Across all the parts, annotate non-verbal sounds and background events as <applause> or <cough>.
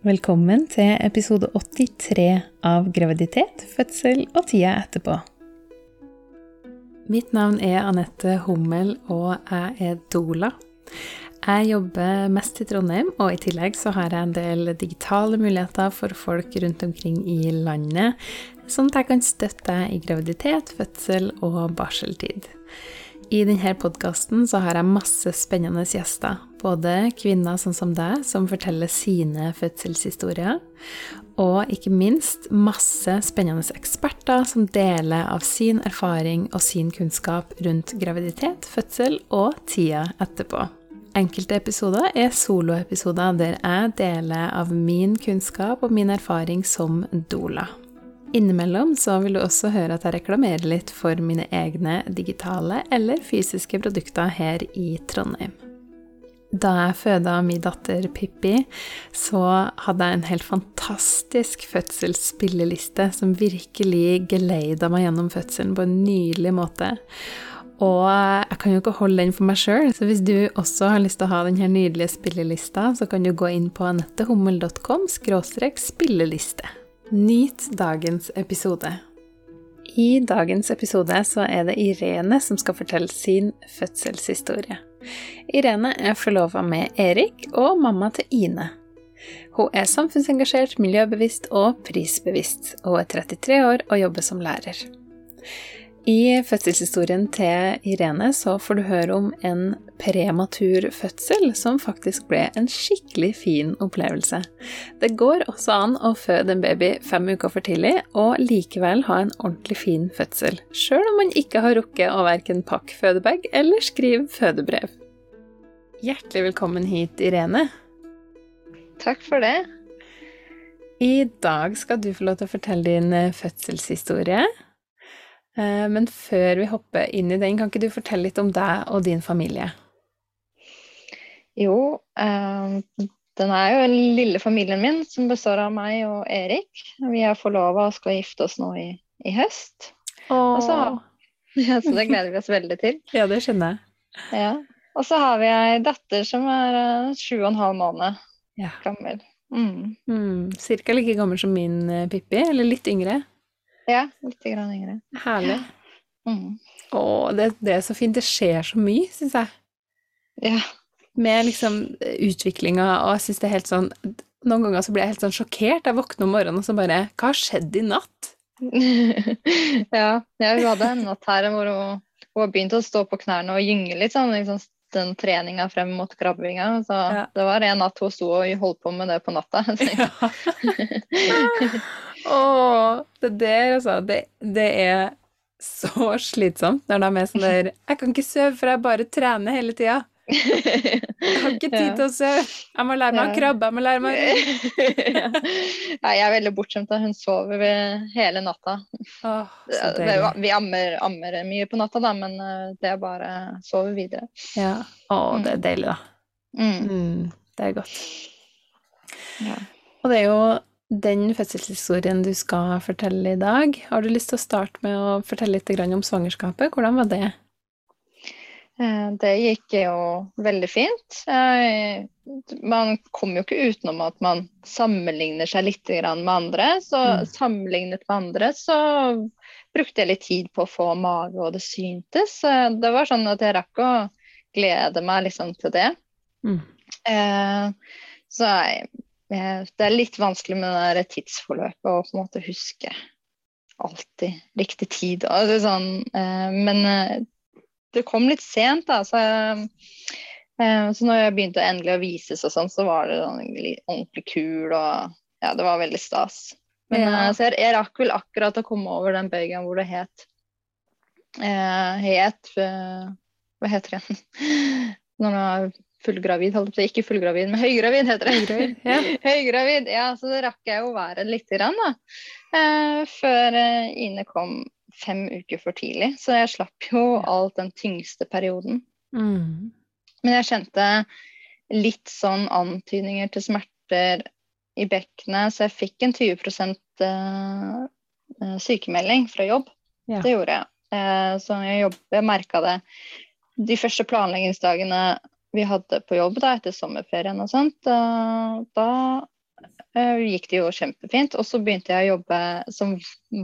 Velkommen til episode 83 av Graviditet, fødsel og tida etterpå. Mitt navn er Anette Hummel, og jeg er doula. Jeg jobber mest i Trondheim, og i tillegg så har jeg en del digitale muligheter for folk rundt omkring i landet, sånn at jeg kan støtte deg i graviditet, fødsel og barseltid. I denne podkasten har jeg masse spennende gjester. Både kvinner sånn som deg, som forteller sine fødselshistorier, og ikke minst masse spennende eksperter som deler av sin erfaring og sin kunnskap rundt graviditet, fødsel og tida etterpå. Enkelte episoder er soloepisoder der jeg deler av min kunnskap og min erfaring som doula. Innimellom så vil du også høre at jeg reklamerer litt for mine egne digitale eller fysiske produkter her i Trondheim. Da jeg føda min datter Pippi, så hadde jeg en helt fantastisk fødselsspilleliste som virkelig geleida meg gjennom fødselen på en nydelig måte. Og jeg kan jo ikke holde den for meg sjøl, så hvis du også har lyst til å ha denne nydelige spillelista, så kan du gå inn på anettehummel.com spilleliste. Nyt dagens episode. I dagens episode så er det Irene som skal fortelle sin fødselshistorie. Irene er forlova med Erik og mamma til Ine. Hun er samfunnsengasjert, miljøbevisst og prisbevisst, og er 33 år og jobber som lærer. I fødselshistorien til Irene så får du høre om en prematur fødsel som faktisk ble en skikkelig fin opplevelse. Det går også an å føde en baby fem uker for tidlig og likevel ha en ordentlig fin fødsel, sjøl om man ikke har rukket å verken pakke fødebag eller skrive fødebrev. Hjertelig velkommen hit, Irene. Takk for det. I dag skal du få lov til å fortelle din fødselshistorie. Eh, men før vi hopper inn i den, kan ikke du fortelle litt om deg og din familie? Jo, eh, den er jo den lille familien min, som består av meg og Erik. Vi er forlova og skal gifte oss nå i, i høst. Åh. Så, <laughs> ja, så det gleder vi oss veldig til. <laughs> Ja, det skjønner jeg. Ja. Og så har vi ei datter som er eh, sju og en halv måned Ja. gammel. Mm. Mm, cirka like gammel som min Pippi, eller litt yngre. Ja, litt grann yngre. Herlig. Mm. Å, det, det er så fint. Det skjer så mye, syns jeg. Ja. Med liksom utviklinga, og jeg syns det er helt sånn Noen ganger så blir jeg helt sånn sjokkert. Jeg våkner om morgenen og så bare Hva har skjedd i natt? <laughs> ja, ja, hun hadde en natt her hvor hun, hun har begynt å stå på knærne og gynge litt sånn, liksom den treninga frem mot krabbinga. Så Ja. det var en natt hun sto og holdt på med det på natta. <laughs> <laughs> Å, det der, altså. Det, det er så slitsomt når de er sånn der Jeg kan ikke sove, for jeg bare trener hele tida. Jeg har ikke tid til å sove. Jeg må lære meg å krabbe, jeg må lære meg. <laughs> Nei, jeg er veldig bortskjemt. Hun sover hele natta. Åh, Det- det- Vi ammer, ammer mye på natta, da, men eh, det er bare sove videre. Ja. Å, det er deilig, da. Mm. Mm, det er godt. Ja. Og det er jo den fødselshistorien du skal fortelle i dag. Har du lyst til å starte med å fortelle litt om svangerskapet? Hvordan var det? Eh, Det gikk jo veldig fint. Eh, Man kommer jo ikke utenom at man sammenligner seg litt med andre. Så Mm. sammenlignet med andre så brukte jeg litt tid på å få mage, og det syntes. Eh, Det var sånn at jeg rakk å glede meg liksom til det. Mm. Så jeg, det er litt vanskelig med det der tidsforløpet å på en måte huske alltid riktig tid. Altså sånn, eh, men eh, det kom litt sent, da. Så, eh, så når jeg begynte endelig å vises og sånn, så var det sånn ordentlig kul og ja, det var veldig stas. Men Ja. eh, så jeg, jeg rakk vel akkurat å komme over den bøygen hvor det het eh, Het eh, Hva heter det? <laughs> Når det er fullgravid, holdt på. Ikke fullgravid, men høygravid heter det. Høygravid, ja. <laughs> Høygravid, ja. Så det rakk jeg å være lite grann, da. Eh, før eh, Ine kom fem uker for tidlig. Så jeg slapp jo alt den tyngste perioden. Mm. Men jeg kjente litt sånn antydninger til smerter i bekkenet, så jeg fikk en 20 eh, eh, sykemelding fra jobb. Ja. Det gjorde jeg. Så jeg, jobb, jeg merka det de første planleggingsdagene vi hadde på jobb da, etter sommerferien og sånt. Da, da eh, gikk det jo kjempefint. Og så begynte jeg å jobbe som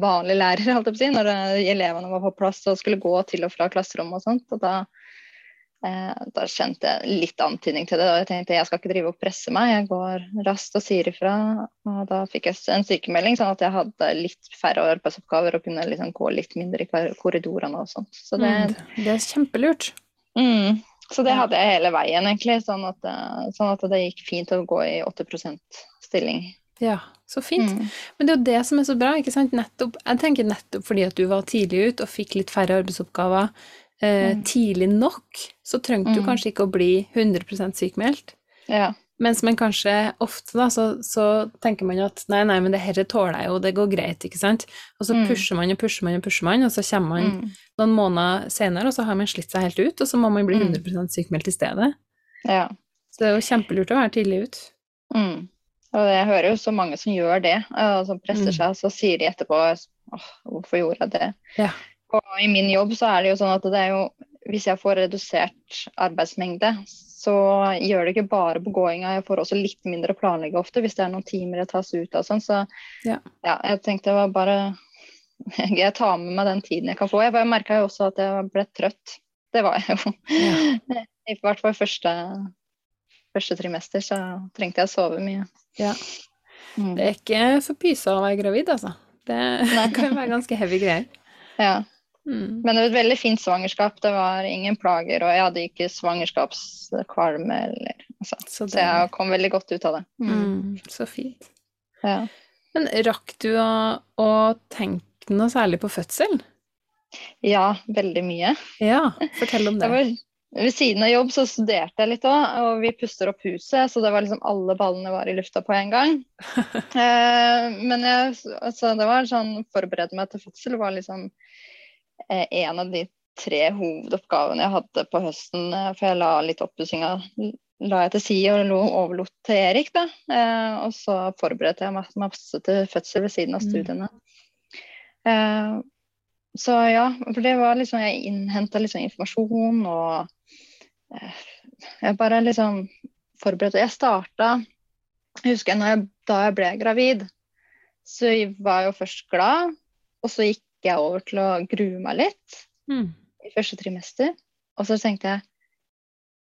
vanlig lærer, holdt jeg på å si, når eh, elevene var på plass og skulle gå til og fra klasserommet og sånt. Og da, eh, da kjente jeg litt antydning til det. Og jeg tenkte jeg skal ikke drive og presse meg, jeg går raskt og sier ifra. Og da fikk jeg en sykemelding, sånn at jeg hadde litt færre arbeidsoppgaver og kunne liksom gå litt mindre i korridorene og sånt. Så det, Mm, det er kjempelurt. mm, så det hadde jeg hele veien, egentlig. Sånn at, eh, sånn at det gikk fint å gå i 80% stilling. Ja, så fint. Mm. Men det er jo det som er så bra. ikke sant? Nettopp, jeg tenker nettopp fordi at du var tidlig ut og fikk litt færre arbeidsoppgaver eh, Mm. tidlig nok, så trengte du Mm. kanskje ikke å bli 100% sykmeldt. Ja. Mens man kanskje ofte da, så, så tenker man at nei, nei, men det her tåler jeg jo, det går greit, ikke sant? Og så Mm. pusher man og pusher man og pusher man, og så kommer man Mm. noen måneder senere, og så har man slitt seg helt ut, og så må man bli Mm. 100 sykmeldt i stedet. ja. Så det er jo kjempelurt å være tidlig ut. Mm. Og jeg hører jo så mange som gjør det, eh, og som presser Mm. seg, så sier de etterpå åh, hvorfor gjorde jeg det? Ja. Og i min jobb så er det jo sånn at det er jo hvis jeg får redusert arbeidsmengde, så gjør det ikke bare på gåinga, jeg får også litt mindre å planlegge ofte hvis det er noen timer jeg tas ut av sånn. Så Ja. ja, jeg tenkte det var bare <laughs> Jeg tar med meg den tiden jeg kan få. Jeg, jeg merka jo også at jeg ble trøtt. Det var jeg jo. Ja. <laughs> I hvert fall første, første trimester så trengte jeg å sove mye. Ja. Mm. Det er ikke for pysa å være gravid, altså. Det <laughs> kan være ganske heavy greier. Ja. Mm. Men det var et veldig fint svangerskap. Det var ingen plager, og jeg hadde ikke svangerskapskvalme eller altså. Så, Så jeg kom veldig godt ut av det. Mm. mm, så fint. Ja. Men rakk du å, å tenke noe særlig på fødsel? ja, veldig mye. Ja, fortell om <laughs> det. var, ved siden av jobb så studerte jeg litt òg, og vi puster opp huset, så det var liksom alle ballene var i lufta på en gang. <laughs> eh, men jeg, altså, det var sånn forberede meg til fødsel var liksom en av de tre hovedoppgavene jeg hadde på høsten, eh, for jeg la litt oppussinga la jeg til side og lo- overlot til Erik. da, eh, Og så forberedte jeg masse, masse til fødsel ved siden av Mm. studiene. Mm. så ja, for det var liksom Jeg innhenta liksom informasjon og eh, Jeg bare liksom forberedte Jeg starta Jeg husker når jeg, da jeg ble gravid, så jeg var jeg jo først glad, og så gikk jeg over til å grue meg litt Mm. i første trimester. Og så tenkte jeg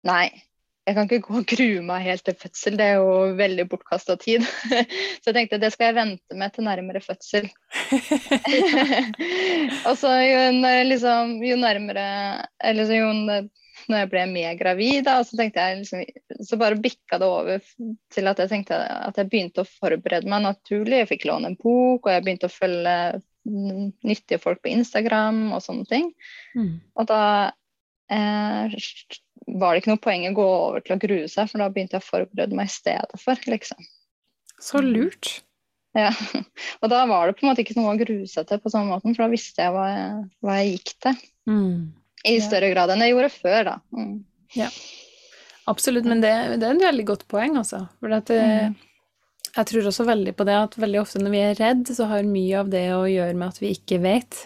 nei, jeg kan ikke gå og grue meg helt til fødsel, det er jo veldig bortkasta tid. <laughs> Så jeg tenkte det skal jeg vente med til nærmere fødsel. <laughs> og så jo, når- liksom, jo nærmere Eller så jo når jeg ble mer gravid, da, så jeg liksom, så bare bikka det over til at jeg tenkte at jeg begynte å forberede meg naturlig. Jeg fikk låne en bok, og jeg begynte å følge nyttige folk på Instagram og sånne ting. Mm. Og da eh, var det ikke noe poeng å gå over til å grue seg, for da begynte jeg å forberede meg i stedet for, liksom. Så lurt. Ja. <laughs> Og da var det på en måte ikke noe å grue seg til på samme måten, for da visste jeg hva jeg, hva jeg gikk til. Mm. I Ja. større grad enn jeg gjorde før, da. Mm. Absolutt, men det, det er en veldig godt poeng, altså. For at, det, Mm. Jeg tror også veldig på det at veldig ofte når vi er redd, så har mye av det å gjøre med at vi ikke vet.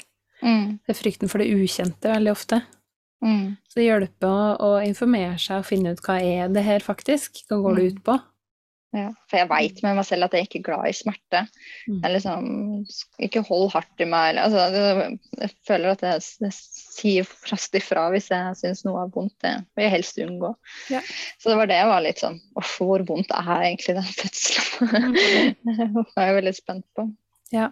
Mm. Det er frykten for det ukjente veldig ofte. Mm. Så det hjelper å, å informere seg og finne ut hva er det her faktisk, hva går det Mm. ut på? Ja. For jeg veit med meg selv at jeg ikke er glad i smerte. Mm. Jeg liksom Ikke hold hardt i meg. eller- Altså, jeg føler at jeg, jeg sier raskt ifra hvis jeg syns noe er vondt. Det vil jeg helst unngå. Ja. Så det var det jeg var litt sånn Uff, hvor vondt er egentlig den fødselen? <laughs> det var jeg veldig spent på. Ja.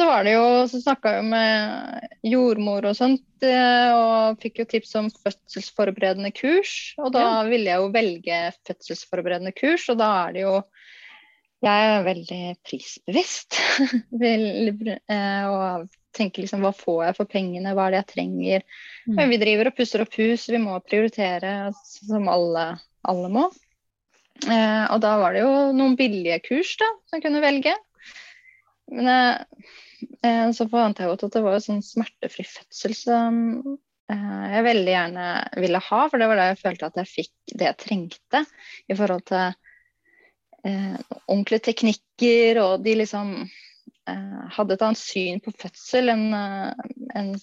Så var det jo, så snakka jo med jordmor og sånt, eh, og fikk jo tips om fødselsforberedende kurs. Og da ville jeg jo velge fødselsforberedende kurs, og da er det jo Jeg er veldig prisbevisst. <laughs> Eh, og tenker liksom hva får jeg for pengene, hva er det jeg trenger. Mm. Men vi driver og pusser opp hus, vi må prioritere som alle, alle må. Eh, og da var det jo noen billige kurs da, som kunne velge. Men jeg, eh, så fant jeg godt at det var en sånn smertefri fødsel som eh, jeg veldig gjerne ville ha, for det var da jeg følte at jeg fikk det jeg trengte i forhold til eh, ordentlige teknikker, og de liksom eh, hadde et annet syn på fødsel enn eh, enn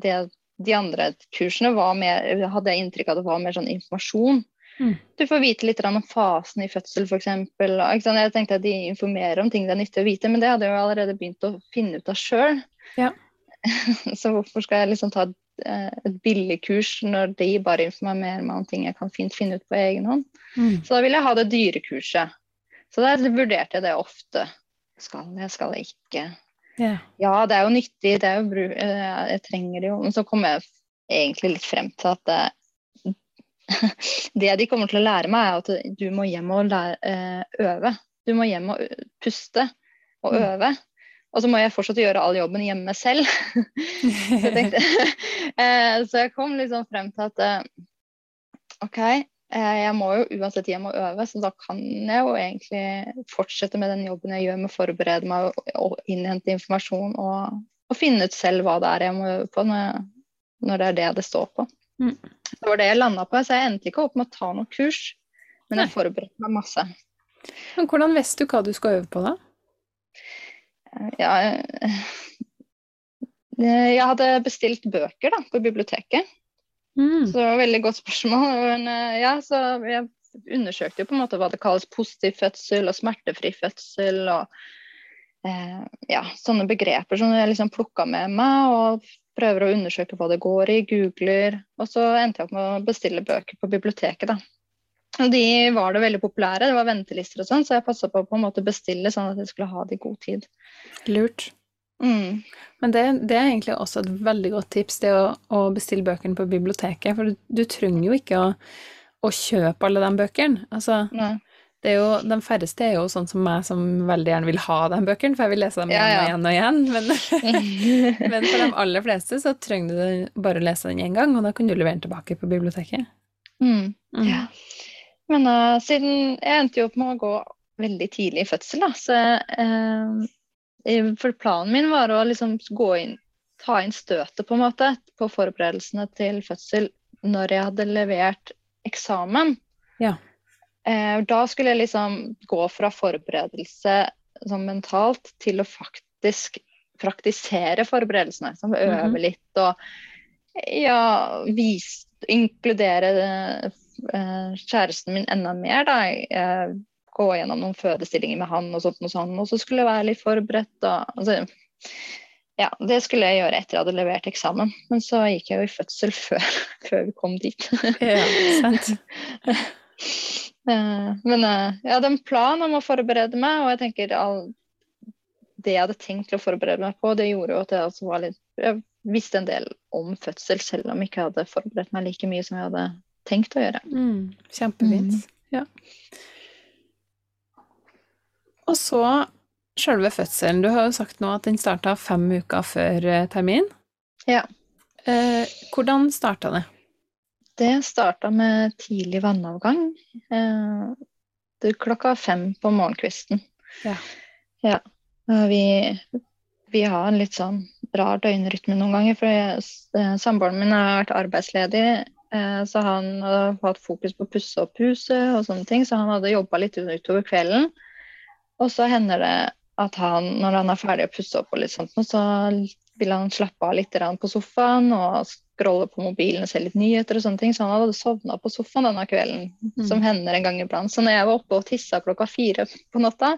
det, de andre kursene var mer, hadde jeg inntrykk av at det var mer sånn informasjon. Mm. Du får vite litt om fasen i fødsel, f.eks. Jeg tenkte at de informerer om ting det er nyttig å vite, men det hadde jeg jo allerede begynt å finne ut av sjøl. Ja. <laughs> Så hvorfor skal jeg liksom ta et, eh, et billigkurs når de bare informerer meg om ting jeg kan fint finne ut på egen hånd? Mm. Så da vil jeg ha det dyre kurset. Så der vurderte jeg det ofte. Skal jeg, skal jeg ikke? Yeah. Ja, det er jo nyttig, det er jo, eh, jeg trenger det jo. Men så kom jeg egentlig litt frem til at <laughs> det, de kommer til å lære meg, er at du må hjem og lære, eh, øve. Du må hjem og puste og mm. øve. Og så må jeg fortsatt gjøre all jobben hjemme selv. <laughs> så, jeg tenkte, <laughs> eh, så jeg kom liksom frem til at OK, jeg må jo uansett hjem og øve, så da kan jeg jo egentlig fortsette med den jobben jeg gjør med å forberede meg og, og innhente informasjon og, og, finne ut selv hva det er jeg må øve på når, når det er det det står på. Mm. Det var det jeg landa på, så jeg endte ikke opp med å ta noe kurs, men jeg forberedte meg masse. Men hvordan visste du hva du skal øve på, da? Ja Jeg hadde bestilt bøker da, på biblioteket. Mm. Så det var et veldig godt spørsmål. Men eh, ja, så jeg undersøkte jo på en måte hva det kalles positiv fødsel og smertefri fødsel og eh, ja, sånne begreper som jeg liksom plukka med meg. og prøver å undersøke hva det går i, googler. Og så endte jeg opp med å bestille bøker på biblioteket, da. Og de var det veldig populære, det var ventelister og sånn, så jeg passa på å på en måte bestille sånn at jeg skulle ha det i god tid. Lurt. Mm. Men det, det, er egentlig også et veldig godt tips, det å, å bestille bøkene på biblioteket. For du, du trenger jo ikke å, å, kjøpe alle de bøkene. Altså, Nei jo, de færreste er jo sånn som meg som veldig gjerne vil ha de bøkene, for jeg vil lese dem igjen ja, ja. og igjen og igjen. Men, <laughs> men, for de aller fleste så trenger du bare å lese den én gang, og da kan du levere den tilbake på biblioteket. Mm. Mm. Ja. Men uh, siden jeg endte jo opp med å gå veldig tidlig i fødsel, da, så uh, For planen min var å liksom gå inn, ta inn støtet på en måte på forberedelsene til fødsel når jeg hadde levert eksamen. Ja. Eh, da skulle jeg liksom gå fra forberedelse sånn mentalt til å faktisk praktisere forberedelsene. Som øve mm -hmm. litt og ja, vis, inkludere eh, kjæresten min enda mer. da. Eh, gå gjennom noen fødestillinger med han og sånt og sånn. Og så skulle jeg være litt forberedt. Og, altså, ja, det skulle jeg gjøre etter jeg hadde levert eksamen. Men så gikk jeg jo i fødsel <laughs> før, før vi kom dit. ja, sant. <laughs> Eh, men eh, jeg hadde en plan om å forberede meg, og jeg tenker all det jeg hadde tenkt å forberede meg på, det gjorde jo at jeg også var litt Jeg visste en del om fødsel, selv om jeg ikke hadde forberedt meg like mye som jeg hadde tenkt å gjøre. Mm, kjempefint. Mm. Ja. Og så sjølve fødselen. Du har jo sagt nå at den starta fem uker før eh, termin. Ja. Eh, hvordan starta det? Det starta med tidlig vannavgang. Eh, det klokka fem på morgenkvisten. Ja. ja. Vi, vi, har en litt sånn rar døgnrytme noen ganger. For eh, samboeren min har vært arbeidsledig, eh, så han har hatt fokus på å pusse opp huset og sånne ting. Så han hadde jobba litt utover kvelden. Og så hender det at han, når han er ferdig å pusse opp og litt sånt, så vil han slappe av litt på sofaen og scrolle på mobilen og se litt nyheter og sånne ting. Så han hadde sovna på sofaen denne kvelden, mm. som hender en gang iblant. Så når jeg var oppe og tissa klokka fire på natta,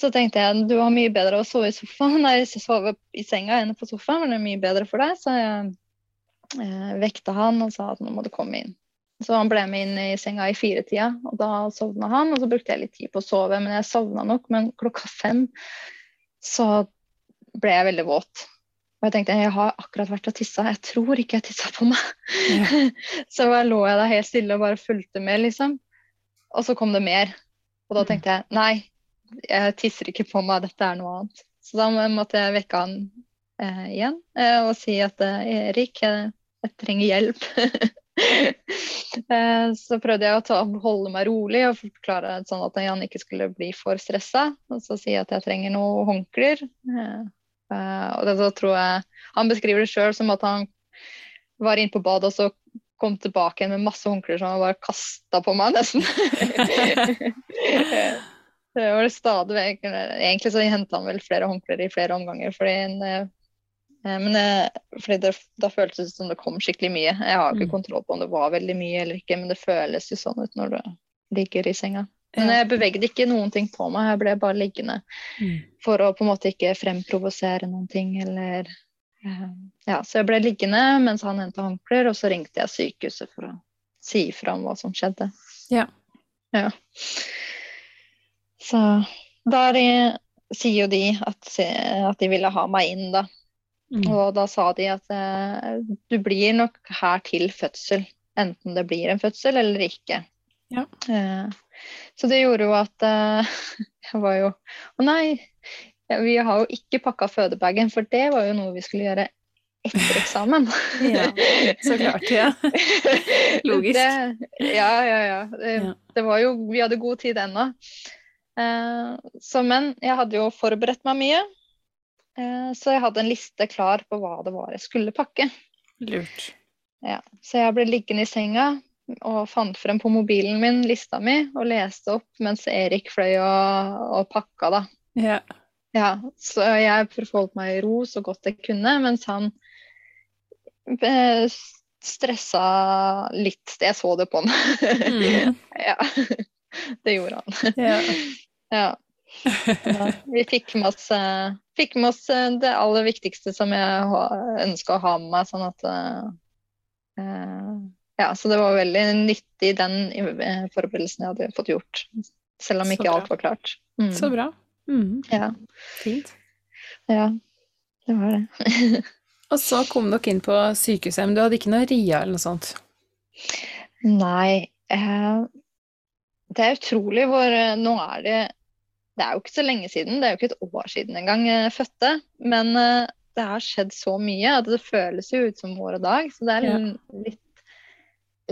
så tenkte jeg du har mye bedre å sove i sofaen, nei, sove i senga enn på sofaen, men det er mye bedre for deg. Så jeg eh, vekta han og sa at nå må du komme inn. Så han ble med inn i senga i firetida, og da sovna han. Og så brukte jeg litt tid på å sove, men jeg sovna nok. Men klokka fem så ble jeg veldig våt. Og jeg tenkte jeg har akkurat vært og tissa, jeg tror ikke jeg tissa på meg. Ja. <laughs> så lå jeg der helt stille og bare fulgte med, liksom. Og så kom det mer. Og da mm. tenkte jeg nei, jeg tisser ikke på meg, dette er noe annet. Så da måtte jeg vekke han eh, igjen eh, og si at eh, Erik, jeg, jeg trenger hjelp. <laughs> Eh, så prøvde jeg å ta, holde meg rolig og forklare sånn at han ikke skulle bli for stressa. Og så si at jeg trenger noen håndklær. Eh, og det, så tror jeg Han beskriver det sjøl som at han var inne på badet og så kom tilbake med masse håndklær som han bare kasta på meg, nesten. <laughs> det var det stadig vekk Egentlig så henta han vel flere håndklær i flere omganger, fordi en, Eh, men eh, fordi det, da føltes det som det kom skikkelig mye. Jeg har ikke Mm. kontroll på om det var veldig mye eller ikke, men det føles jo sånn ut når du ligger i senga. Men jeg bevegde ikke noen ting på meg, jeg ble bare liggende Mm. for å på en måte ikke fremprovosere noen ting eller eh, Ja, så jeg ble liggende mens han hentet håndklær, og så ringte jeg sykehuset for å si ifra om hva som skjedde. Ja. Ja. Så der sier jo de at, at de ville ha meg inn, da. Mm. Og da sa de at eh, du blir nok her til fødsel, enten det blir en fødsel eller ikke. Ja. Eh, så det gjorde jo at uh, <laughs> jeg var jo Å nei, vi har jo ikke pakka fødebagen, for det var jo noe vi skulle gjøre etter eksamen. <laughs> Ja, så klart, ja. <laughs> Logisk. Det, ja, ja, ja. Det, Ja. det var jo Vi hadde god tid ennå. Uh, så men jeg hadde jo forberedt meg mye. Eh, så jeg hadde en liste klar på hva det var jeg skulle pakke. Lurt. Ja. Så jeg ble liggende i senga og fant frem på mobilen min lista mi og leste opp mens Erik fløy og, og pakka, da. Ja. Ja, så jeg forholdt meg i ro så godt jeg kunne, mens han eh, stressa litt. Jeg så det på han. Mm. <laughs> ja, <laughs> det gjorde han. ja. <laughs> Ja. Ja, vi fikk med oss, eh, fikk med oss eh, det aller viktigste som jeg ønska å ha med meg. sånn at eh, eh, Ja, så det var veldig nyttig den eh, forberedelsen jeg hadde fått gjort. Selv om ikke alt var klart. Mm. Så bra. Mm. Ja, Fint. ja, det var det. <laughs> Og så kom dere inn på sykehuset, men du hadde ikke noe RIA eller noe sånt? Nei, eh, det er utrolig hvor eh, Nå er det Det er jo ikke så lenge siden, det er jo ikke et år siden engang jeg fødte. Men eh, det har skjedd så mye at det føles jo ut som vår dag. Så det er Ja. litt,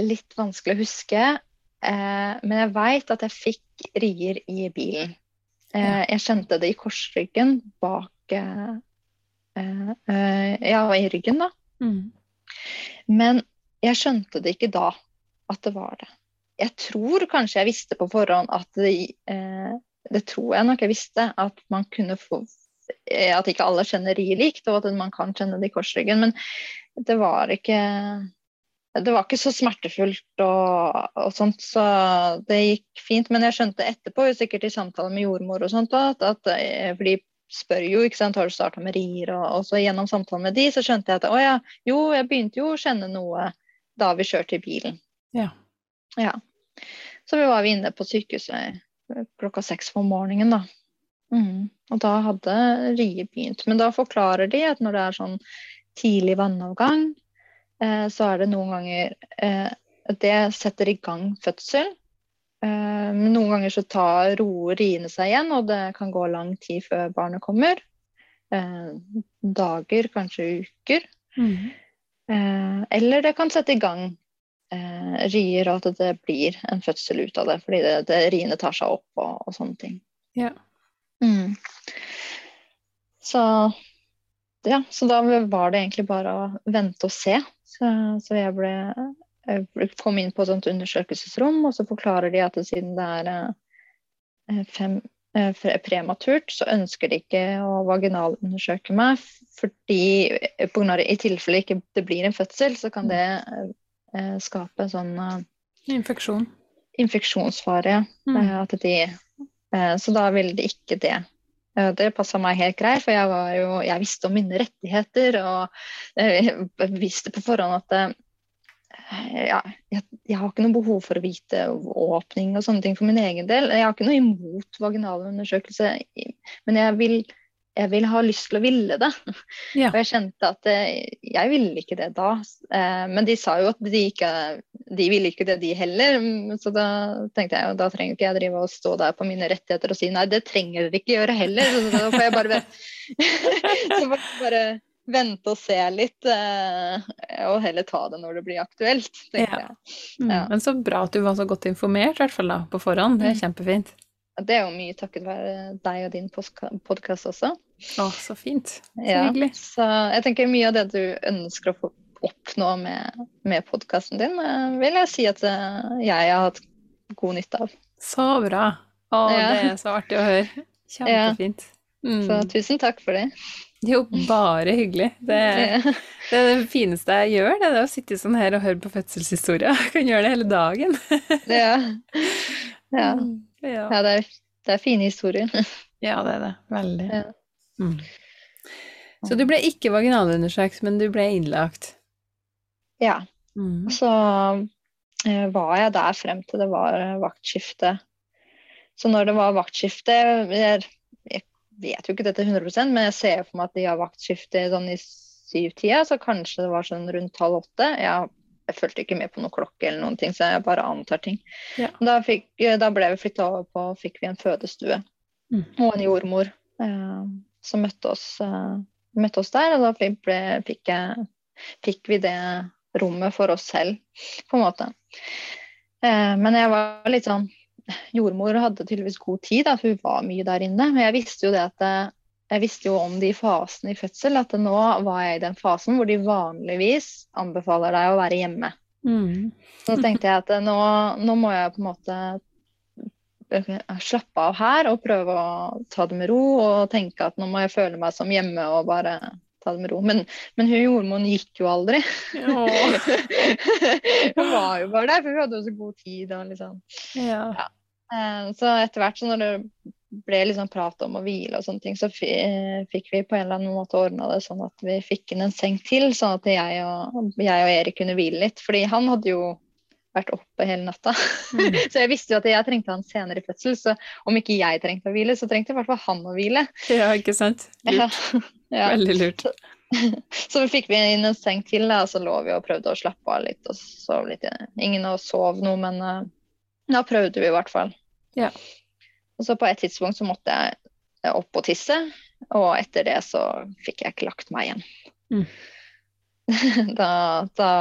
litt vanskelig å huske. Eh, men jeg veit at jeg fikk rier i bilen. Eh, Jeg kjente det i korsryggen bak eh, eh, Ja, i ryggen, da. Mm. Men jeg skjønte det ikke da at det var det. Jeg tror kanskje jeg visste på forhånd at det, eh, det tror jeg nok jeg visste, at man kunne få eh, At ikke alle kjenner riet likt, og at man kan kjenne det i korsryggen. Men det var ikke det var ikke så smertefullt og, og sånt, så det gikk fint. Men jeg skjønte etterpå, sikkert i samtale med jordmor og sånt, at, at eh, for de spør jo, ikke sant, har du starta med rier, og, og så gjennom samtalen med de, så skjønte jeg at å ja, jo, jeg begynte jo å kjenne noe da vi kjørte i bilen. Ja. Ja. Så vi var inne på sykehuset klokka seks om morgenen, da. Mm. Og da hadde riet begynt. Men da forklarer de at når det er sånn tidlig vannavgang, eh, så er det noen ganger eh, at det setter i gang fødsel. Eh, men noen ganger så tar roer riene seg igjen, og det kan gå lang tid før barnet kommer. Eh, dager, kanskje uker. Mm. Eh, eller det kan sette i gang eh, rier, og at det blir en fødsel ut av det. Fordi det, det, riene tar seg opp og, og sånne ting. Ja. Mm. Så ja, så da var det egentlig bare å vente og se. Så, så jeg ble jeg kom inn på et sånt undersøkelsesrom, og så forklarer de at siden det er eh, fem, eh, prematurt, så ønsker de ikke å vaginalundersøke meg. Fordi eh, på grunn av, i tilfelle ikke det blir en fødsel, så kan det eh, skape sånn eh, Infeksjon. infeksjonsfare. Mm. Eh, At de, så da ville de ikke det. Eh, Det passa meg helt greit, for jeg, var jo, jeg visste om mine rettigheter. Og eh, jeg visste på forhånd at eh, ja, jeg, jeg har ikke noe behov for å vite åpning og sånne ting for min egen del. Jeg har ikke noe imot vaginalundersøkelse, men jeg vil, jeg vil ha lyst til å ville det. Ja. Og jeg kjente at eh, jeg ville ikke det da. Eh, Men de sa jo at de ikke de ville ikke det, de heller. Så da tenkte jeg jo da trenger ikke jeg drive og stå der på mine rettigheter og si nei, det trenger dere ikke gjøre heller. Så da får jeg bare, <laughs> så får jeg bare vente og se litt, eh, og heller ta det når det blir aktuelt, Ja. Mm. Ja. Men så bra at du var så godt informert, i hvert fall da, på forhånd. Det er Mm. kjempefint. Det er jo mye takket være deg og din podkast også. Å, så fint. Så Ja, hyggelig. så jeg tenker mye av det du ønsker å få oppnå med, med podkasten din, eh, vil jeg si at eh, jeg har hatt god nytte av. Så bra. Å, Ja. det er så artig å høre. Kjempefint. Mm. Så tusen takk for det. Jo, bare hyggelig. Det, det er det fineste jeg gjør, det er det å sitte sånn her og høre på fødselshistoria. <laughs> Jeg kan gjøre det hele dagen. ja. <laughs> Ja. Ja, ja det, er, det er fine historier. ja det er det. Veldig. Ja. Mm. Så du ble ikke vaginalundersøkt, men du ble innlagt? Ja. Mm. Så eh, var jeg der frem til det var eh, vaktskifte. Så når det var vaktskifte jeg, jeg vet jo ikke dette 100% men jeg ser for meg at de har vaktskifte sånn i syvtida, så kanskje det var sånn rundt halv åtte. Jeg, jeg fulgte ikke med på noen klokke eller noen ting, så jeg bare antar ting. Ja. Da, fikk, da ble vi flytta over på fikk vi en fødestue Mm. og en jordmor eh, som møtte oss, eh, møtte oss der. Og da fikk, ble, fikk, jeg, fikk vi det rommet for oss selv, på en måte. Eh, men jeg var litt sånn Jordmor hadde tydeligvis god tid, at hun var mye der inne. Men jeg visste jo det at eh, jeg visste jo om de fasene i fødsel, at nå var jeg i den fasen hvor de vanligvis anbefaler deg å være hjemme. Mm. Så tenkte jeg at nå, nå må jeg på en måte slappe av her og prøve å ta det med ro og tenke at nå må jeg føle meg som hjemme og bare ta det med ro. Men, men hun jordmoren gikk jo aldri. <laughs> Hun var jo bare der, for hun hadde jo så god tid. Og liksom. Ja. Ja. Så etter hvert så når det ble liksom prat om å hvile og sånne ting, så eh, fikk vi på en eller annen måte ordna det sånn at vi fikk inn en seng til, sånn at jeg og, jeg og Erik kunne hvile litt. Fordi han hadde jo vært oppe hele natta. Mm. <laughs> Så jeg visste jo at jeg trengte han senere i fødsel, så om ikke jeg trengte å hvile, så trengte i hvert fall han å hvile. ja, ikke sant? Lurt. Ja. <laughs> Veldig lurt. <laughs> Så fikk vi inn en seng til, da, og så lå vi og prøvde å slappe av litt og sove litt. Ingen av oss sov noe, men uh, da prøvde vi i hvert fall. Ja. Og så på et tidspunkt så måtte jeg opp og tisse, og etter det så fikk jeg ikke lagt meg igjen. Mm. da, da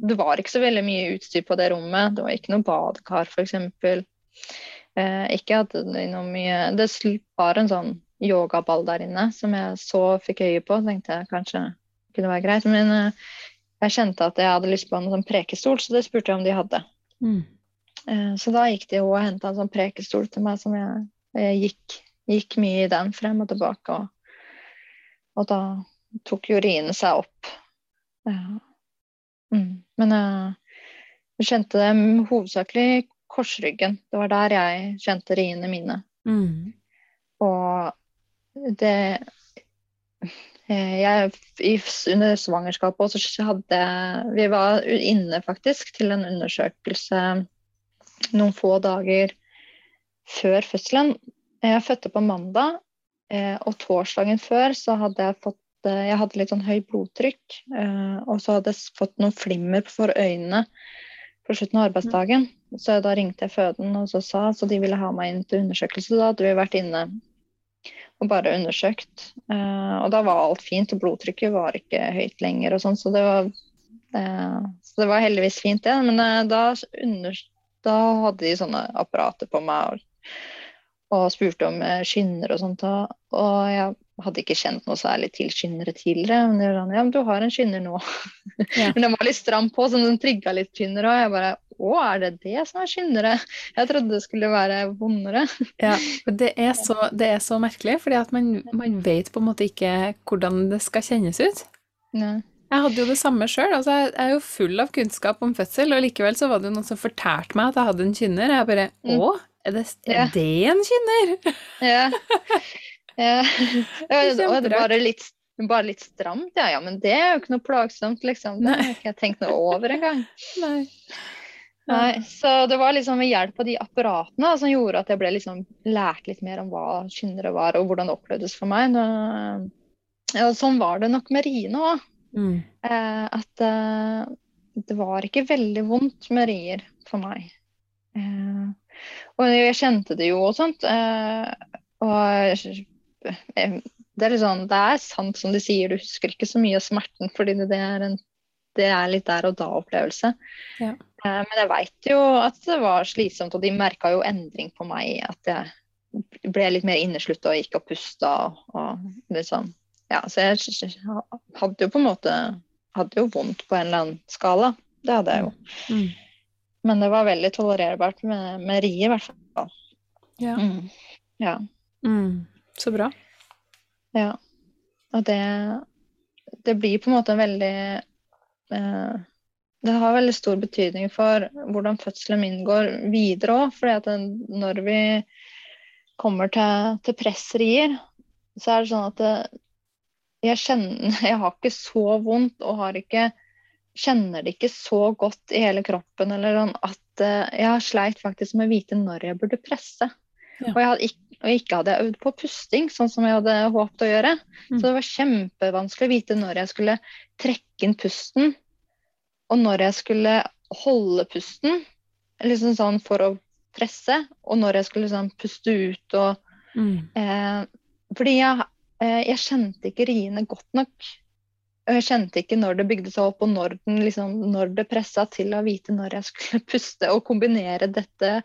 Det var ikke så veldig mye utstyr på det rommet. Det var ikke noe badekar, f.eks. Eh, ikke hadde det noe mye Det var en sånn yogaball der inne som jeg så fikk øye på. Tenkte jeg kanskje kunne være greit. Men eh, jeg kjente at jeg hadde lyst på en sånn prekestol, så det spurte jeg om de hadde. Mm. Eh, Så da gikk de og henta en sånn prekestol til meg som jeg, jeg gikk, gikk mye i den frem og tilbake. Og, og da tok jo riene seg opp. Ja. Mm. Men jeg, jeg kjente det hovedsakelig korsryggen. Det var der jeg kjente riene mine. Mm. Og det eh, jeg, Under svangerskapet også, så hadde Vi var inne faktisk til en undersøkelse noen få dager før fødselen. Jeg fødte på mandag, eh, og torsdagen før så hadde jeg fått eh, Jeg hadde litt sånn høyt blodtrykk, eh, og så hadde jeg fått noen flimmer for øynene på slutten av arbeidsdagen. Så da ringte jeg føden og så sa så de ville ha meg inn til undersøkelse. Da hadde vi vært inne og bare undersøkt. Eh, og da var alt fint, og blodtrykket var ikke høyt lenger og sånn, så det var så det var heldigvis fint, det. Men da, under, da hadde de sånne apparater på meg og, og spurte om skinner og sånt. Og jeg hadde ikke kjent noe særlig til skinnere tidligere. Men jeg var sånn, ja, men du har en skinner nå. <laughs> Ja. men den var litt stram på, så den trigga litt tynnere. Og jeg bare å, er det det som er skyndere? Jeg trodde det skulle være vondere. Ja, <laughs> det er så, det er så merkelig, fordi at man, man vet på en måte ikke hvordan det skal kjennes ut. Ja. Jeg hadde jo det samme sjøl. Altså, jeg er jo full av kunnskap om fødsel, og likevel så var det jo noen som fortalte meg at jeg hadde en kynner. Jeg bare Mm. Å, er det, er det en kynner? Ja. <laughs> ja. <laughs> Og det <laughs> var bare litt, bare litt stramt, ja. ja. Men det er jo ikke noe plagsomt, liksom. Det har ikke jeg tenkt noe over engang. <laughs> Nei. Nei, så det var liksom ved hjelp av de apparatene da, som gjorde at jeg ble liksom lært litt mer om hva skyndere var, og hvordan det opplevdes for meg. Ja, sånn var det nok med riene òg. Mm. Eh, at eh, det var ikke veldig vondt med rier for meg. Eh, og jeg kjente det jo og sånt. Eh, og eh, det er litt sånn, det er sant som de sier, du husker ikke så mye av smerten fordi det, er, en, det er litt der og da-opplevelse. Ja. Eh, men jeg veit jo at det var slitsomt, og de merka jo endring på meg. At jeg ble litt mer inneslutta og gikk og pusta og, og sånn. Ja, så jeg hadde jo på en måte hadde jo vondt på en eller annen skala. Det hadde jeg jo. Mm. Men det var veldig tolererbart med, med rier, i hvert fall. Ja. Mm. Ja. Mm. Så bra. ja. og det, det blir på en måte en veldig eh, Det har veldig stor betydning for hvordan fødselen min går videre òg. For når vi kommer til, til pressrier, så er det sånn at det, jeg kjenner <laughs> Jeg har ikke så vondt og har ikke kjenner det ikke så godt i hele kroppen eller sånn at jeg har sleit faktisk med å vite når jeg burde presse. Ja. Og, jeg ikke, og, ikke, hadde jeg øvd på pusting, sånn som jeg hadde håpet å gjøre. Mm. Så det var kjempevanskelig å vite når jeg skulle trekke inn pusten, og når jeg skulle holde pusten liksom sånn for å presse, og når jeg skulle liksom puste ut og mm. eh, Fordi jeg, eh, jeg kjente ikke riene godt nok og jeg kjente ikke når det bygde seg opp, og når, den, liksom, når det pressa til å vite når jeg skulle <laughs> puste og kombinere dette.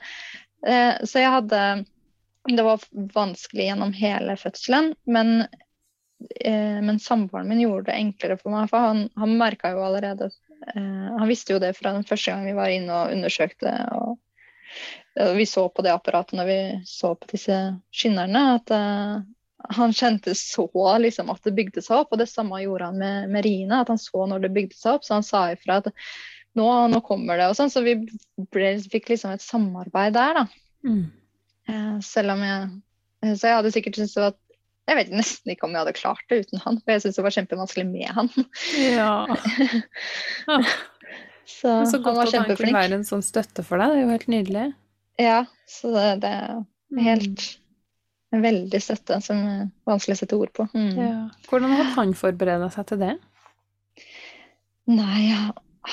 Eh, så jeg hadde Det var vanskelig gjennom hele fødselen, men, eh, men samboeren min gjorde det enklere for meg. For han, han merka jo allerede eh, Han visste jo det fra den første gang vi var inne og undersøkte. og vi så på det apparatet når vi så på disse skinnerne, at eh, han kjente så liksom, at det bygde seg opp, og det samme gjorde han med, med riene, At han så når det bygde seg opp, så han sa ifra at nå, nå kommer det. og sånn, Så vi ble, fikk liksom et samarbeid der, da. Mm. Eh, selv om jeg Så jeg hadde sikkert syntes det var jeg vet nesten ikke om jeg hadde klart det uten han, for jeg syntes det var kjempevanskelig med han. Ja. Ah. <laughs> så, så godt at han kunne være en sånn støtte for deg, det er jo helt nydelig. Ja, så det, det er mm. en veldig støtte som er vanskelig å sette ord på. Mm. Ja. Hvordan hadde han forberedt seg til det? Nei,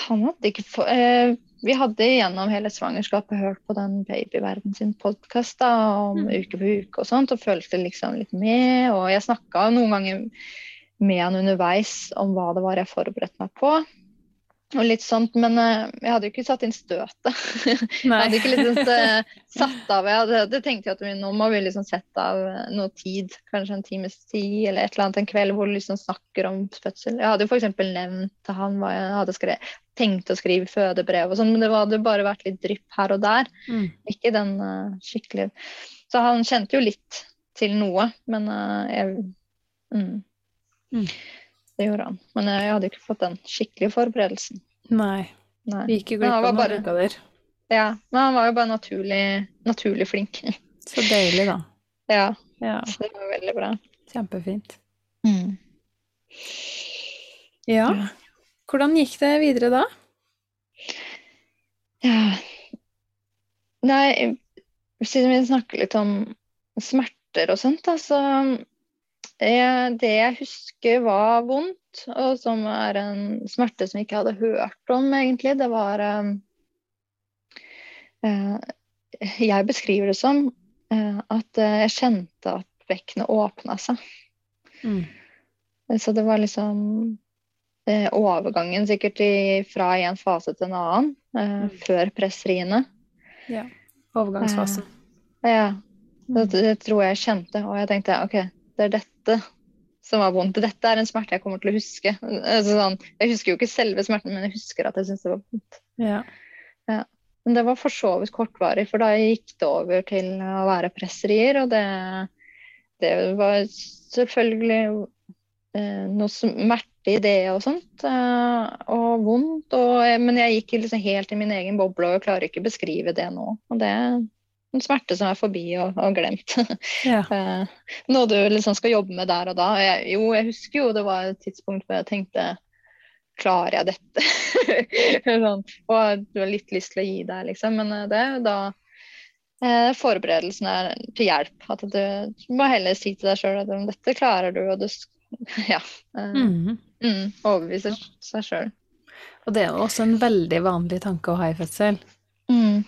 han hadde ikke for, eh, Vi hadde gjennom hele svangerskapet hørt på den Babyverden sin podkast om mm. uke på uke og sånt, og følte liksom litt med. Og jeg snakka noen ganger med han underveis om hva det var jeg forberedte meg på og litt sånt, Men uh, jeg hadde jo ikke satt inn støtet. <laughs> jeg hadde ikke liksom uh, <laughs> satt av Jeg hadde, hadde tenkt at vi, nå må vi liksom sette av uh, noe tid, kanskje en times tid eller et eller annet en kveld hvor du liksom snakker om fødsel. Jeg hadde jo f.eks. nevnt til han hva jeg hadde skrevet, tenkt å skrive fødebrev og sånn, men det hadde bare vært litt drypp her og der. Mm. Ikke den skikkelig Så han kjente jo litt til noe, men jeg mm. Mm. Det gjorde han. Men jeg hadde ikke fått den skikkelige forberedelsen. Nei. Nei. Vi gikk glipp av noen uker der. Ja, men han var jo bare naturlig, naturlig flink. <laughs> Så deilig, da. Ja. ja. Så det var veldig bra. Kjempefint. Mm. Ja. Hvordan gikk det videre da? Ja Nei, siden vi snakker litt om smerter og sånt, da, så Eh, det jeg husker var vondt, og som er en smerte som jeg ikke hadde hørt om, egentlig, det var eh, eh Jeg beskriver det som eh, at eh, jeg kjente at bekkenet åpna seg. Mm. Så det var liksom eh, overgangen sikkert i, fra en fase til en annen, mm. før presseriene. Ja. Overgangsfasen. ja. Det, det tror jeg kjente, og jeg tenkte OK, det er dette som var vondt. Dette er en smerte jeg kommer til å huske. Altså, sånn, jeg husker jo ikke selve smerten, men jeg husker at jeg syntes det var vondt. Ja. Ja. Men det var for så vidt kortvarig, for da gikk det over til å være presserier. Og det, det var selvfølgelig eh, noe smerte i det og sånt. Eh, og vondt. Og, men jeg gikk liksom helt i min egen boble, og jeg klarer ikke å beskrive det nå. Og det en smerte som er forbi og, og glemt. <laughs> Ja. Eh, noe du liksom skal jobbe med der og da. Jeg, jo, jeg husker jo det var et tidspunkt hvor jeg tenkte Klarer jeg dette? <laughs> sånn, og du har litt lyst til å gi deg, liksom. Men eh, det er jo da eh, forberedelsen er til hjelp. At du, du må heller si til deg sjøl at dette klarer du, og du <laughs> ja, eh, mm. Mm, overbeviser seg sjøl. Og det er også en veldig vanlig tanke å ha i fødsel. Mm.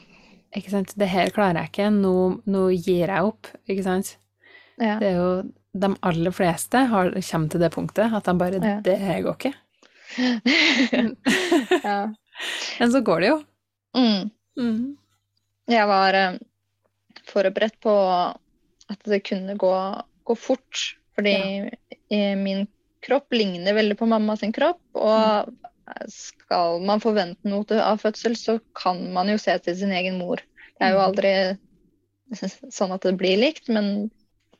Ikke sant. Det her klarer jeg ikke, nå, nå gir jeg opp, ikke sant. Ja. Det er jo De aller fleste har, kommer til det punktet at de bare ja. Det går ikke. <laughs> ja. <laughs> Men så går det jo. Mm. Mm. Jeg var eh, forberedt på at det kunne gå, gå fort, fordi min kropp ligner veldig på mamma sin kropp. Og mm skal man forvente noe av fødsel, så kan man jo se til sin egen mor. Det er jo mm. aldri <laughs> sånn at det blir likt, men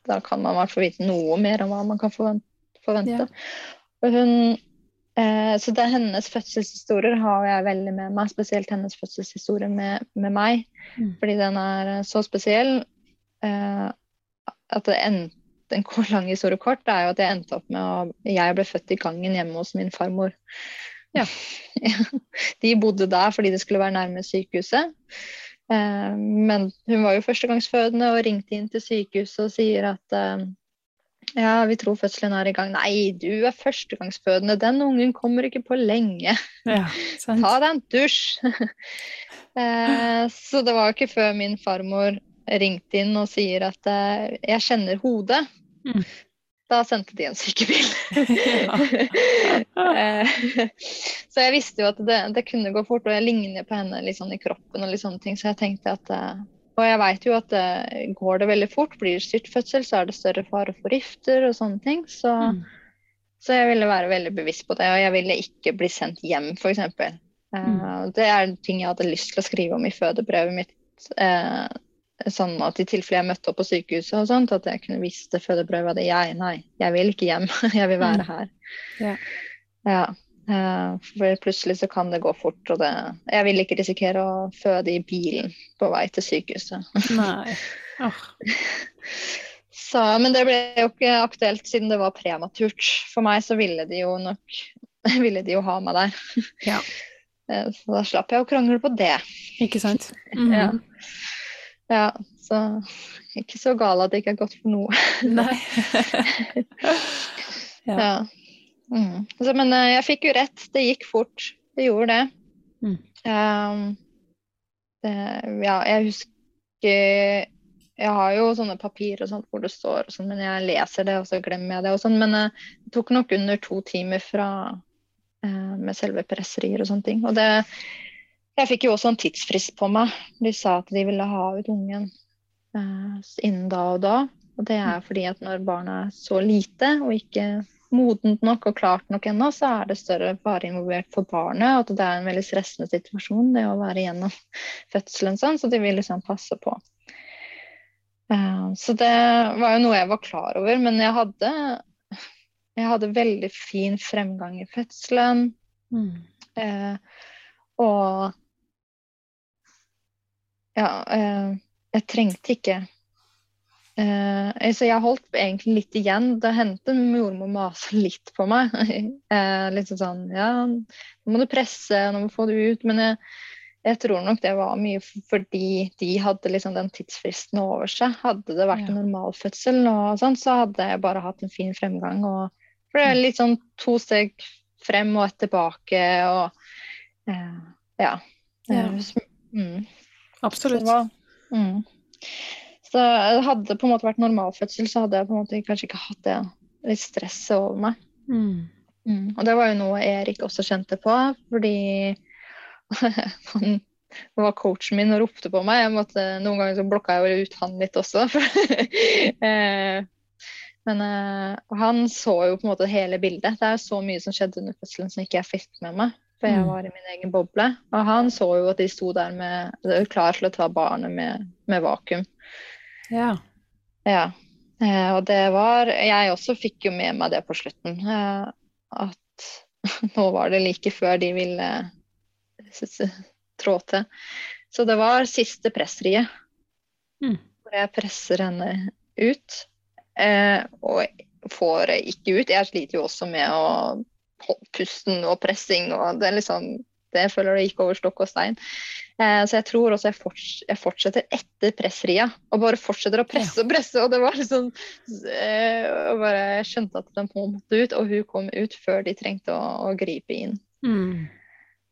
da kan man i hvert fall vite noe mer om hva man kan forvente. Ja. Og hun eh, Så det er hennes fødselshistorier har jeg veldig med meg, spesielt hennes fødselshistorie med, med meg. Mm. Fordi den er så spesiell eh, at det endte en lang historie kort det er jo at jeg endte opp med å Jeg ble født i gangen hjemme hos min farmor. Ja. <laughs> De bodde der fordi det skulle være nærme sykehuset. Eh, men hun var jo førstegangsfødende og ringte inn til sykehuset og sier at eh, ja, vi tror fødselen er i gang. Nei, du er førstegangsfødende. Den ungen kommer ikke på lenge. Ja, sant. Ta deg en dusj. <laughs> eh, så det var ikke før min farmor ringte inn og sier at jeg kjenner hodet. Mm. Da sendte de en sykebil. <laughs> Eh, så jeg visste jo at det, det, kunne gå fort, og jeg ligner på henne sånn i kroppen. og litt sånne ting, Så jeg tenkte at eh, Og jeg veit jo at det går det veldig fort, blir det styrtfødsel, så er det større fare for rifter og sånne ting. Så, Mm. så jeg ville være veldig bevisst på det, og jeg ville ikke bli sendt hjem, f.eks. Uh, det er ting jeg hadde lyst til å skrive om i fødebrevet mitt. eh, sånn at i tilfelle jeg møtte opp på sykehuset og sånt, at jeg kunne vise det fødebrevet at jeg, nei, jeg vil ikke hjem, <laughs> jeg vil være Mm. her. Ja. Ja. eh, for plutselig så kan det gå fort, og det Jeg vil ikke risikere å føde i bilen på vei til sykehuset. <laughs> Nei. Oh. Så, men det ble jo ikke aktuelt siden det var prematurt. For meg så ville de jo nok <laughs> ville de jo ha meg der. Ja. Eh, Så da slapp jeg å krangle på det. Ikke sant? Mhm. Ja. Ja. Så <laughs> ikke så gal at det ikke er godt for noe. Nei. <laughs> <laughs> ja. Ja. Mm. Altså, men eh, jeg fikk jo rett. Det gikk fort. Det gjorde det. Mm. Um, det ja, jeg husker Jeg har jo sånne papirer og sånt hvor det står og sånt, men jeg leser det, og så glemmer jeg det og sånt, Men eh, det tok nok under to timer fra uh, med selve presserier og sånne ting. Og det Jeg fikk jo også en tidsfrist på meg. De sa at de ville ha ut ungen eh, innen da og da. Og det er fordi at når barnet er så lite og ikke modent nok og klart nok ennå, så er det større fare involvert for barnet. Og at det er en veldig stressende situasjon det å være gjennom fødselen sånn. Så de vil liksom passe på. Eh, så det var jo noe jeg var klar over. Men jeg hadde, jeg hadde veldig fin fremgang i fødselen. Mm. Eh, og ja, eh, jeg trengte ikke eh, altså Jeg holdt egentlig litt igjen. Det hendte mormor mase litt på meg. <laughs> eh, litt sånn Ja, nå må du presse, nå må du få det ut. Men jeg, jeg tror nok det var mye fordi de hadde liksom den tidsfristen over seg. Hadde det vært en normalfødsel, og sånn, så hadde jeg bare hatt en fin fremgang. Og, for det er litt sånn to steg frem og ett tilbake og eh, Ja. Ja. Mm. Absolutt. Så, mm. Så det på en måte vært normalfødsel, så hadde jeg på en måte kanskje ikke hatt det litt stresset over meg. Mm. Mm. Og det var jo noe Erik også kjente på, fordi <laughs> han var coachen min og ropte på meg. Måtte, noen ganger så blokka jeg jo ut han litt også. <laughs> Eh, Men eh, han så jo på en måte hele bildet. Det er jo så mye som skjedde under fødselen som ikke jeg fikk med meg. For jeg Mm. var i min egen boble. Og han så jo at de sto der med klar til å ta barnet med, med vakuum. Ja. Ja. Eh, og det var Jeg også fikk jo med meg det på slutten. Eh, at <laughs> nå var det like før de ville trå til. Så det var siste pressriet. Mm. Hvor jeg presser henne ut. Eh, og får ikke ut. Jeg sliter jo også med å pusten og pressing og det liksom det føler jeg gikk over stokk og stein. Eh, så jeg tror også jeg, forts jeg fortsetter etter pressria, og bare fortsetter å presse og presse. Og det var liksom eh, og bare, Jeg skjønte at den måtte ut, og hun kom ut før de trengte å, å gripe inn. Mm.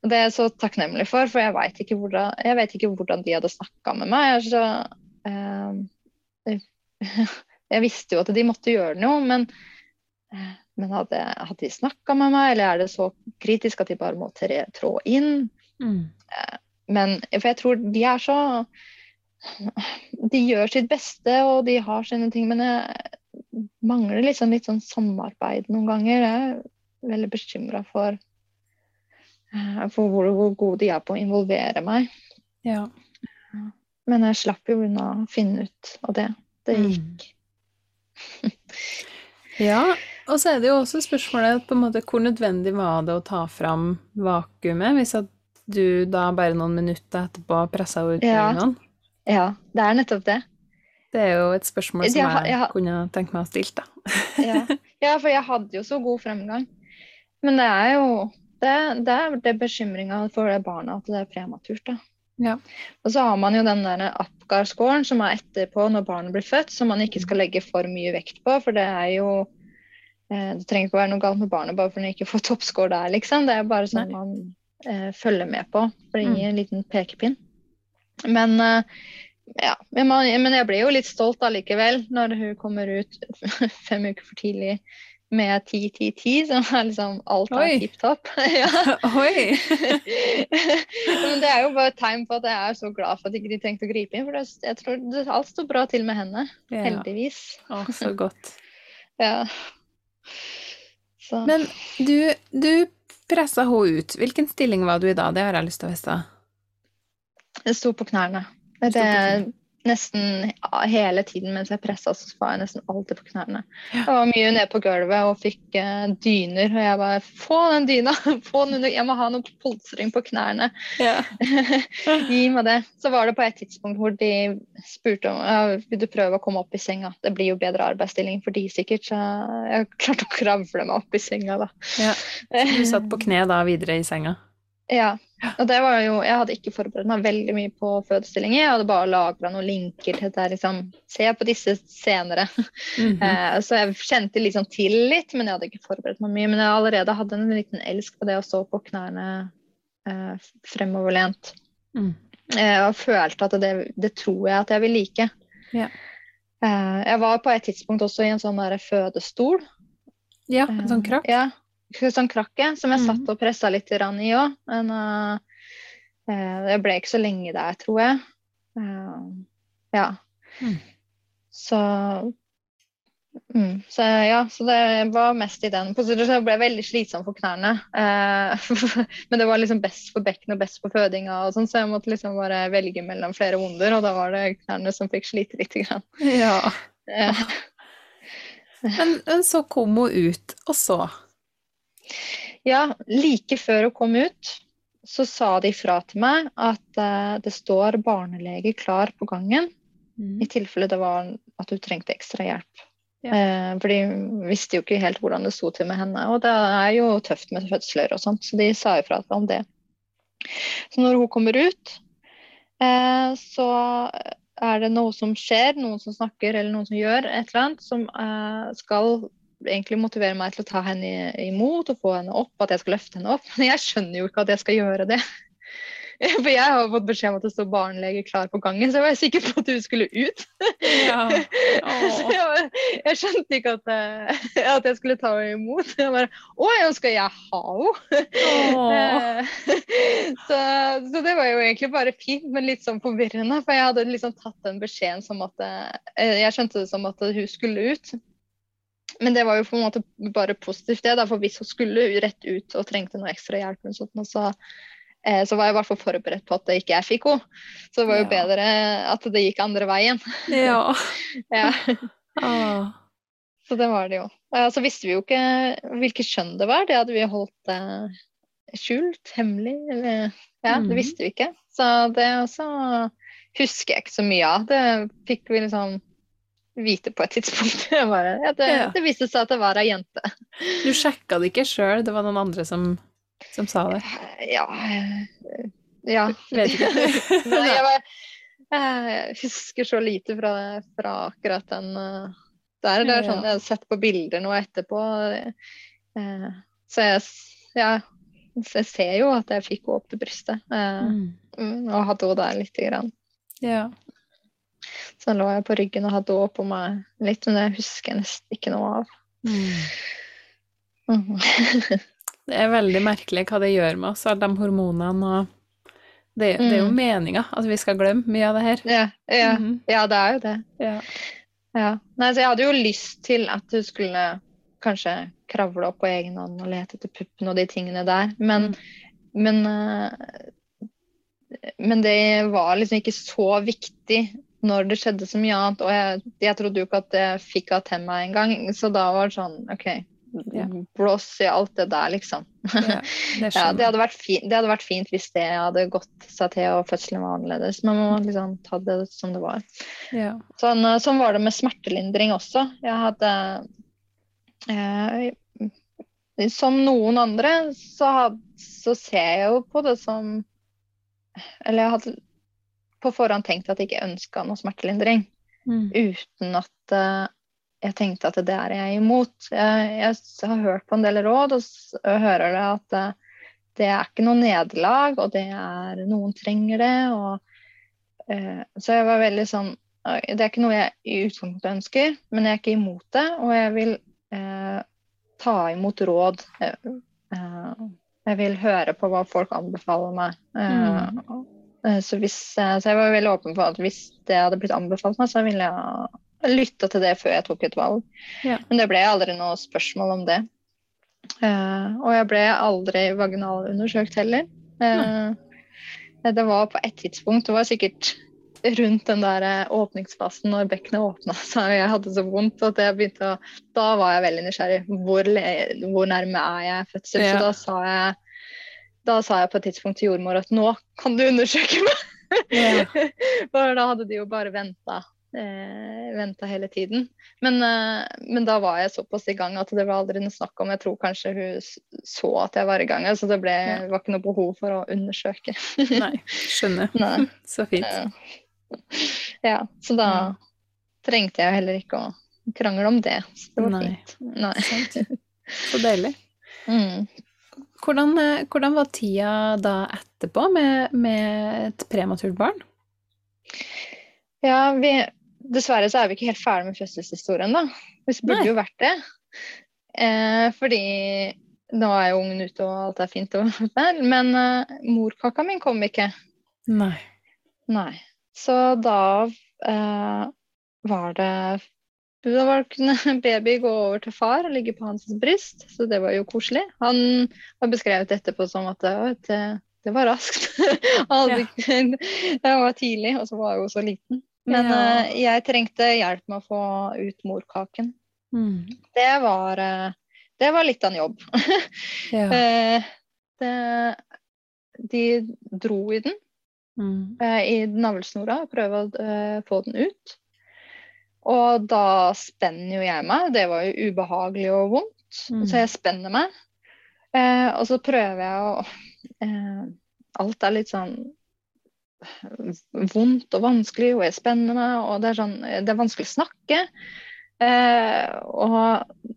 Og det er jeg så takknemlig for, for jeg vet ikke ikke hvordan de hadde snakka med meg. Så, eh, <laughs> jeg visste jo at de måtte gjøre noe, men, eh, men hadde, hadde de snakka med meg, eller er det så kritisk at de bare må tre, trå inn? Mm. Men for jeg tror de er så De gjør sitt beste, og de har sine ting, men jeg mangler liksom litt sånn samarbeid noen ganger. Jeg er veldig bekymra for, eh, for hvor, hvor gode de er på å involvere meg. Ja. Men jeg slapp jo unna å finne ut av det. Det Mm. gikk. Ja, Og så er det jo også spørsmålet på en måte, hvor nødvendig var det å ta fram vakuumet, hvis at du da bare noen minutter etterpå pressa ut Ja. Ja, det er nettopp det. Det er jo et spørsmål som Jeg jeg, kunne tenkt meg å stille, da. Ja. <laughs> ja, for jeg hadde jo så god fremgang. Men det er jo det, det er det bekymringa for det barna at det er prematurt. da. Ja. Og så har man jo den der Apgar-scoren som er etterpå når barnet blir født, som man ikke skal legge for mye vekt på. For det er jo Det trenger ikke å være noe galt med barnet bare fordi hun ikke får toppscore der, liksom. Det er bare sånn man eh, følger med på for det Mm. en liten pekepinn. Men eh, ja, men, jeg ble jo litt stolt allikevel når hun kommer ut <laughs> fem uker for tidlig med 10-10-10, som er liksom alt er tipp topp. <laughs> ja. <laughs> Oi! Men det er jo bare et tegn på at jeg er så glad for at ikke de trengte å gripe inn. For det, jeg tror det, alt står bra til med henne. Ja. Heldigvis. Å, så godt. Ja. Så. Men du, du pressa henne ut. Hvilken stilling var du i da? Det har jeg lyst til å vite. Jeg sto på knærne. Det. Nesten ja, hele tiden mens jeg pressa, så var jeg nesten alltid på knærne. Jeg var mye nede på gulvet og fikk uh, dyner, og jeg bare Få den dyna! <laughs> Få den under Jeg må ha noe polstring på knærne. Ja. <laughs> Gi meg det. Så var det på et tidspunkt hvor de spurte om ja, vil du prøve å komme opp i senga. Det blir jo bedre arbeidsstilling for de sikkert, så jeg klarte å kravle meg opp i senga da. Ja. Du satt på <laughs> kne da videre i senga? Ja. Og det var jo Jeg hadde ikke forberedt meg veldig mye på fødestillinger. Jeg hadde bare lagra noen linker til det liksom Se på disse senere. Mhm. <laughs> Eh, så jeg kjente liksom til litt, men jeg hadde ikke forberedt meg mye. Men jeg allerede hadde en liten elsk på det å stå på knærne eh, fremoverlent. Mm. Eh, og følte at det, det tror jeg at jeg vil like. Ja. Eh, jeg var på et tidspunkt også i en sånn fødestol. Ja, en sånn krakk? Ja, sånn krakke, som jeg satt og pressa litt i òg. Men eh, jeg ble ikke så lenge der, tror jeg. Uh, ja. Mm. Så mm, Så ja, så det var mest i den posisjonen. Så jeg ble veldig slitsom for knærne. Eh, <laughs> men det var liksom best for bekken og best for fødinga, og sånn, så jeg måtte liksom bare velge mellom flere onder, og da var det knærne som fikk slite lite grann. Ja. Eh, Men, men så kom hun ut, og så? Ja, like før hun kom ut, så sa de fra til meg at uh, det står barnelege klar på gangen i tilfelle det var at hun trengte ekstra hjelp. Ja. Eh, for de visste jo ikke helt hvordan det sto til med henne. Og det er jo tøft med fødsler og sånt, så de sa ifra om det. Så når hun kommer ut, eh, så er det noe som skjer, noen som snakker eller noen som gjør et eller annet, som skal egentlig motivere meg til å ta henne imot og få henne opp, at jeg skal løfte henne opp. <laughs> Men jeg skjønner jo ikke at jeg skal gjøre det. <laughs> For jeg har fått beskjed om at det står barnelege klar på gangen, så jeg var sikker på at hun skulle ut. Ja. <laughs> Så jeg, var, jeg skjønte ikke at, eh, at jeg skulle ta henne imot. Jeg bare Å ja, skal jeg ha henne? Så, så det var jo egentlig bare fint, men litt sånn forvirrende. For jeg hadde liksom tatt den beskjeden som at eh, Jeg skjønte det som at hun skulle ut. Men det var jo på en måte bare positivt, det. Da, for hvis hun skulle rett ut og trengte noe ekstra hjelp, og sånt, og så, eh, så var jeg i hvert fall forberedt på at det ikke jeg fikk henne. Så det var jo Ja. bedre at det gikk andre veien. ja. <laughs> Ja. <laughs> Ah. Så det var det jo. Ja, så visste vi jo ikke hvilket kjønn det var. Det hadde vi holdt eh, skjult, hemmelig. Eller, ja, mm. det visste vi ikke. Så det også husker jeg ikke så mye av. Det fikk vi liksom vite på et tidspunkt. <laughs> Bare, ja, det, Ja. det viste seg at det var ei jente. Du sjekka det ikke sjøl, det var noen andre som, som sa det? Ja Ja. Vet ikke. <laughs> Nei, <laughs> jeg, bare, jeg husker så lite fra, fra akkurat den eh, der. Det er sånn jeg har sett på bilder nå etterpå. eh, Så jeg, ja, så jeg ser jo at jeg fikk opp til brystet. eh, Mm. mm, Og hadde henne der lite grann. Ja. Så lå jeg på ryggen og hadde òg på meg litt, men det husker jeg nesten ikke noe av. Mm. <laughs> Det er veldig merkelig hva det gjør med oss, alle de hormonene og det, det er jo Mm. meninga at vi skal glemme mye av det her. ja, ja, Mhm. ja, det er jo det. Ja. Ja. Nei, så jeg hadde jo lyst til at du skulle kanskje kravle opp på egen hånd og lete etter puppen og de tingene der, men, men, eh, men det var liksom ikke så viktig når det skjedde så mye annet. Og jeg, jeg trodde jo ikke at jeg fikk av meg engang, så da var det sånn OK, yeah. blås i alt det der, liksom. <laughs> Yeah, det Ja, det hadde, fint, det hadde vært fint hvis det hadde gått seg til og fødselen var annerledes. Men man må liksom ta det som det var. Yeah. Sånn, eh, sånn var det med smertelindring også. Jeg hadde eh, Som noen andre så, had, så ser jeg jo på det som Eller jeg hadde på forhånd tenkt at jeg ikke ønska noe smertelindring. Mm. Uten at uh, jeg tenkte at det er jeg imot. Jeg, jeg har hørt på en del råd, og og hører det at uh, det er ikke noe nederlag, og det er noen trenger det. Og, uh, så jeg var veldig sånn Det er ikke noe jeg i utgangspunktet ønsker, men jeg er ikke imot det, og jeg vil ta imot råd. Jeg vil høre på hva folk anbefaler meg. Eh, så, hvis, eh, så jeg var veldig åpen for at hvis det hadde blitt anbefalt meg, så ville jeg lytte til det før jeg tok et valg. Ja. Men det ble aldri noe spørsmål om det. Uh, og jeg ble aldri vaginalundersøkt heller. Eh, det var på et tidspunkt, det var sikkert rundt den der eh, åpningsfasen når bekkenet åpna, <laughs> og jeg hadde så vondt at jeg begynte å Da var jeg veldig nysgjerrig. Hvor, hvor nærme er jeg fødsel? Ja. Så da sa jeg da sa jeg på et tidspunkt til jordmor at nå kan du undersøke meg. Ja. <laughs> For da hadde de jo bare venta. Eh, venta hele tiden. Men, eh, men da var jeg såpass i gang at det var aldri noe snakk om Jeg tror kanskje hun så at jeg var i gang, så det ble, Ja. var ikke noe behov for å undersøke. <laughs> Nei, skjønner. Nei. <laughs> Så fint. Eh, Ja, så da Ja. trengte jeg heller ikke å krangle om det. Så det var Nei. fint. Nei. Så deilig. Mm. Hvordan, eh, hvordan var tida da etterpå med, med et prematurt barn? Ja, vi, dessverre så er vi ikke helt ferdig med fødselshistorien, da. Vi burde Nei. jo vært det. Eh, fordi nå er jo ungen ute og alt er fint og <laughs> men eh, morkaka min kom ikke. Nei. Nei. Så da eh, var det Da var, kunne <laughs> baby gå over til far og ligge på hans bryst, så det var jo koselig. Han har beskrevet etterpå som at det, det, var raskt. <laughs> Hadde det <laughs> var tidlig, og så var jeg jo så liten. Men Ja. uh, jeg trengte hjelp med å få ut morkaken. Mm. Det var, uh, det var litt av en jobb. Ja. uh, det, de dro i den Mm. i navlesnora og prøve å få den ut. Og da spenner jo jeg meg. Det var jo ubehagelig og vondt, Mm. så jeg spenner meg. Eh, og så prøver jeg å eh, Alt er litt sånn vondt og vanskelig, og jeg spenner meg, og det er sånn Det er vanskelig å snakke. Eh, og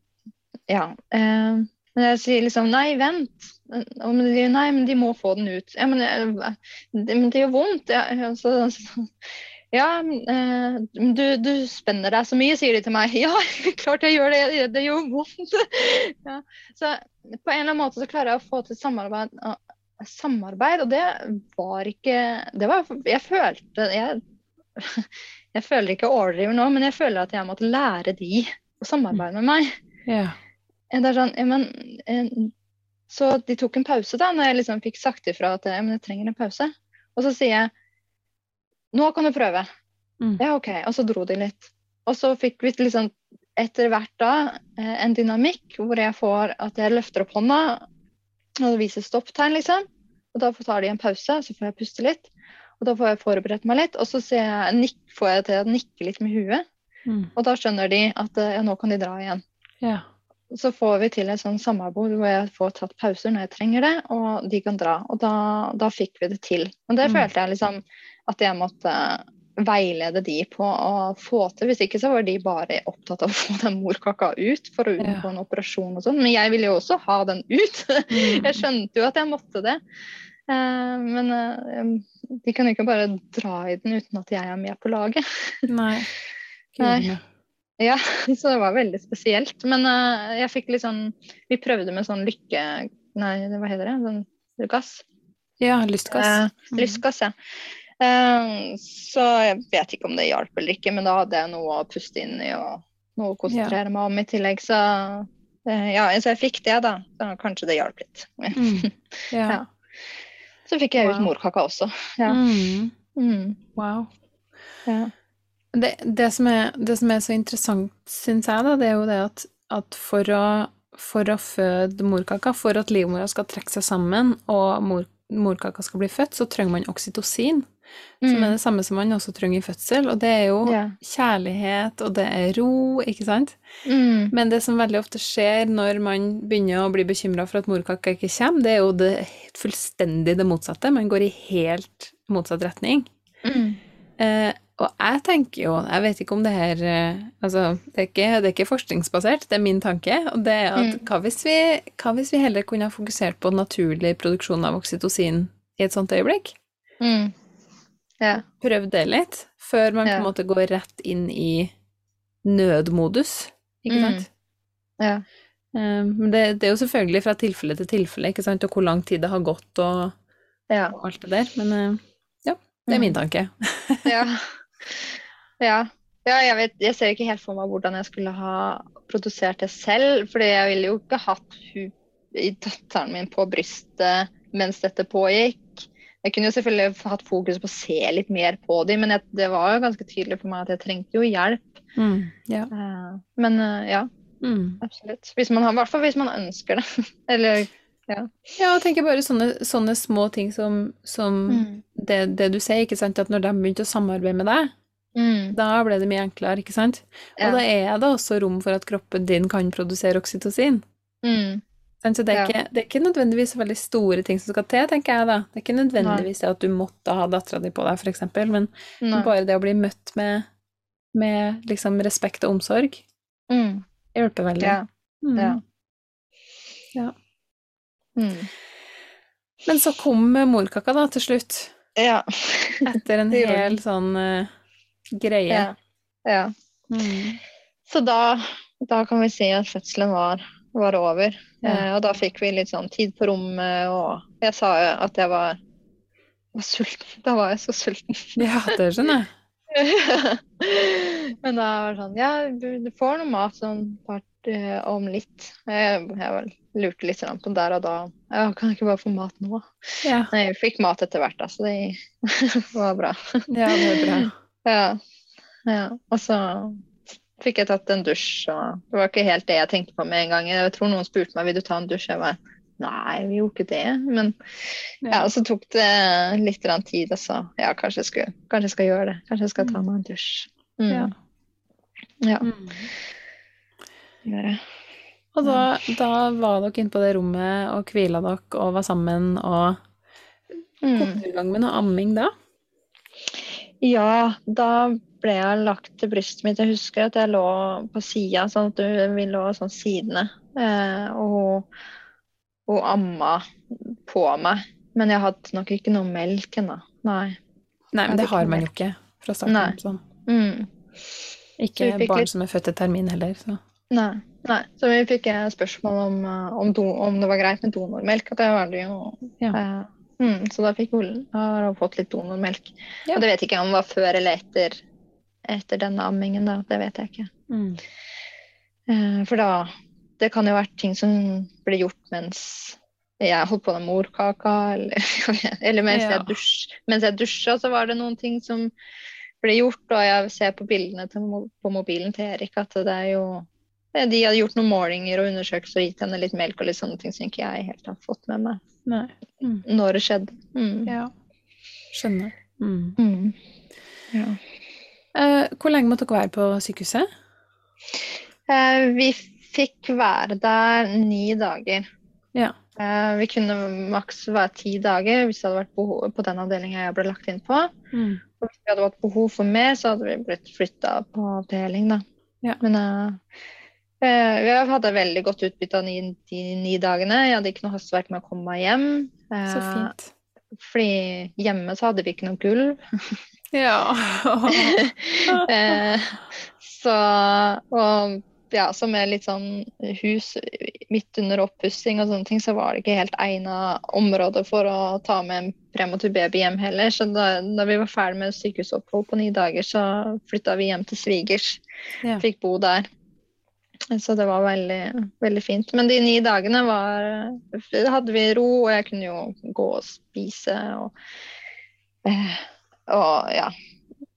ja. Eh, men jeg sier liksom nei, vent. Og de, sier, nei, men de må få den ut. Ja, men, eh, det, men det gjør vondt. Ja, ja, så, så, ja eh, du, du spenner deg så mye, sier de til meg. <laughs> Ja, klart jeg gjør det. Det, gjør vondt. <laughs> ja. Så på en eller annen måte så klarer jeg å få til samarbeid, eh, samarbeid og det var ikke det var, Jeg følte jeg, <laughs> jeg føler ikke å overdrive nå, men jeg føler at jeg måtte lære de å samarbeide med meg. Ja. Eh, Det er sånn, ja, men, så de tok en pause da, når jeg liksom fikk sagt ifra at ja, men jeg trenger en pause. Og så sier jeg nå kan du prøve. Mm. Ja, OK. Og så dro de litt. Og så fikk vi liksom etter hvert da eh, en dynamikk hvor jeg får at jeg løfter opp hånda og det viser stopptegn, liksom. Og da tar de en pause, så får jeg puste litt. Og da får jeg forberedt meg litt, og så ser jeg, nikk, får jeg til å nikke litt med huet. Mm. Og da skjønner de at eh, ja, nå kan de dra igjen Ja. så får vi til et sånn samarbeid hvor jeg får tatt pauser når jeg trenger det, og de kan dra. Og da, da fikk vi det til. Og det Mm. følte jeg liksom at jeg måtte veilede de på å få til. Hvis ikke så var de bare opptatt av å få den morkaka ut for å unngå en operasjon og sånn. Men jeg ville jo også ha den ut. <laughs> Mm. Jeg skjønte jo at jeg måtte det. Eh, men eh, de kan jo ikke bare dra i den uten at jeg er med på laget. <laughs> Nei. Nei. Ja, <laughs> så det var veldig spesielt. Men eh, jeg fikk litt sånn Vi prøvde med sånn lykke... Nei, hva heter det? Sånn gass? Ja, lystgass. Eh, Mm. lystgass, ja. Eh, så jeg vet ikke om det hjalp eller ikke, men da hadde jeg noe å puste inn i og noe å konsentrere meg om i tillegg. Så eh, ja, så jeg fikk det, da. Så kanskje det hjalp litt. Mm. <laughs> Ja. Ja. Så fikk jeg ut morkaka også. Ja. Mm. Mm, Wow. ja. Det, det, som er, det som er så interessant, syns jeg, da, det er jo det at, at for, å, for å føde morkaka, for at livmora skal trekke seg sammen og mor, morkaka skal bli født, så trenger man oksytocin. Som er det samme som man også trenger i fødsel. Og det er jo Mm. Ja. kjærlighet, og det er ro, ikke sant? Mm. Men det som veldig ofte skjer når man begynner å bli bekymra for at morkaka ikke kommer, det er jo det fullstendig det motsatte. Man går i helt motsatt retning. Mm. Eh, og jeg tenker jo, jeg vet ikke om det her eh, Altså, det er, ikke, det er ikke forskningsbasert, det er min tanke. Og det er at Mm. hva, hvis vi, hva hvis vi heller kunne ha fokusert på naturlig produksjon av oksytocin i et sånt øyeblikk? Mm. Ja. Prøv det litt, før man på Ja. en måte går rett inn i nødmodus, ikke Mm. Ja. Eh, Men det, det er jo selvfølgelig fra tilfelle til tilfelle, ikke sant, og hvor lang tid det har gått og, Ja. og alt det der. Men eh, ja, det er Mm. min tanke. <laughs> Ja. ja. ja jeg, vet, jeg ser ikke helt for meg hvordan jeg skulle ha produsert det selv. fordi jeg ville jo ikke hatt i datteren min på brystet mens dette pågikk. Jeg kunne jo selvfølgelig hatt fokus på å se litt mer på dem, men jeg, det var jo ganske tydelig for meg at jeg trengte jo hjelp. Mm, ja. Eh, Men eh, ja, Mm. absolutt. Hvis man har, I hvert fall hvis man ønsker det. <laughs> Eller Ja, og tenker bare sånne, sånne små ting som, som Mm. det, det du sier, ikke sant, at når de begynte å samarbeide med deg, Mm. da ble det mye enklere, ikke sant? Ja. Og da er det også rom for at kroppen din kan produsere oksytocin. Mm. Så det er, Ja. ikke, det er ikke nødvendigvis veldig store ting som skal til, tenker jeg da. Det er ikke nødvendigvis det at du måtte ha dattera di på deg, eksempel, men Nei. bare det å bli møtt med, med liksom respekt og omsorg Mm. hjelper veldig. Ja. Mm. Ja. Ja. Mm. Men så kom morkaka da til slutt, Ja. etter en <laughs> hel sånn uh, greie. ja. ja. Mm. Så da, da kan vi si at fødselen var, var over. Ja. Eh, og da fikk vi litt sånn tid på rommet, og jeg sa jo at jeg var, var sulten. Da var jeg så sulten. <laughs> Ja, det skjønner jeg. <laughs> Men da var det sånn Ja, du, får noe mat sånn part, eh, om litt. Jeg, jeg lurte litt sånn på der og da. Ja, kan jeg ikke bare få mat nå? Ja, Nei, jeg fikk mat etter hvert, da, så det <laughs> var bra. ja det var bra. Ja. ja. Og så fikk jeg tatt en dusj, og det var ikke helt det jeg tenkte på med en gang. Jeg tror noen spurte meg vil du ta en dusj. Jeg var nei, vi gjorde ikke det. Men ja, og så tok det litt tid, og så ja, kanskje jeg, skulle, kanskje jeg skal gjøre det. Kanskje jeg skal ta meg en dusj. Mm. Ja. Ja, Mm. Og da, da var dere inne på det rommet og hvila dere og var sammen, og kom Mm. du i gang med noe amming da? Ja, da ble jeg lagt til brystet mitt. Jeg husker at jeg lå på sida, sånn at du- vi lå sånn sidene. Eh, og hun amma på meg. Men jeg hadde nok ikke noe melk ennå. Nei. Nei, men det har man jo ikke fra starten. av. Sånn. Mm. Ikke Så barn litt- som er født til termin heller. Så. Nei. Nei. Så vi fikk spørsmål om, eh, om, do, om det var greit med donormelk. At det var det jo. Ja. Eh, mm, så da fikk hun, har hun fått litt donormelk. Ja. Og det vet ikke om det var før eller etter, etter denne ammingen. da. Det vet jeg ikke. Mm. Eh, For da Det kan jo ha vært ting som ble gjort mens jeg holdt på med morkaka, eller, <laughs> eller mens, Ja. jeg dusj, mens jeg dusja, så var det noen ting som ble gjort. Og jeg ser på bildene til, på mobilen til Erik at det er jo De hadde gjort noen målinger og undersøkelser og gitt henne litt melk og litt sånne ting som ikke jeg helt har fått med meg Nei. Mm. når det skjedde. Mm. Ja. Skjønner. Mm. Mm. Ja. Eh, hvor lenge måtte dere være på sykehuset? Eh, Vi fikk være der ni dager. Ja. Eh, Vi kunne maks være ti dager hvis det hadde vært behov på den avdelinga jeg ble lagt inn på. Mm. Og hvis vi hadde hatt behov for mer, så hadde vi blitt flytta på avdeling, da. Ja. Men eh, vi hadde veldig godt utbytte av ni, de ni dagene. Jeg hadde ikke noe hastverk med å komme meg hjem. Så fint. Fordi hjemme så hadde vi ikke noe gulv. <laughs> Ja. <laughs> Eh, så Og ja, så med litt sånn hus midt under oppussing og sånne ting, så var det ikke helt egna område for å ta med en prematur baby hjem heller. Så da, da vi var ferdig med sykehusopphold på ni dager, så flytta vi hjem til svigers. Ja. Fikk bo der. Så det var veldig, veldig fint. Men de ni dagene var hadde vi ro, og jeg kunne jo gå og spise og eh, Og ja.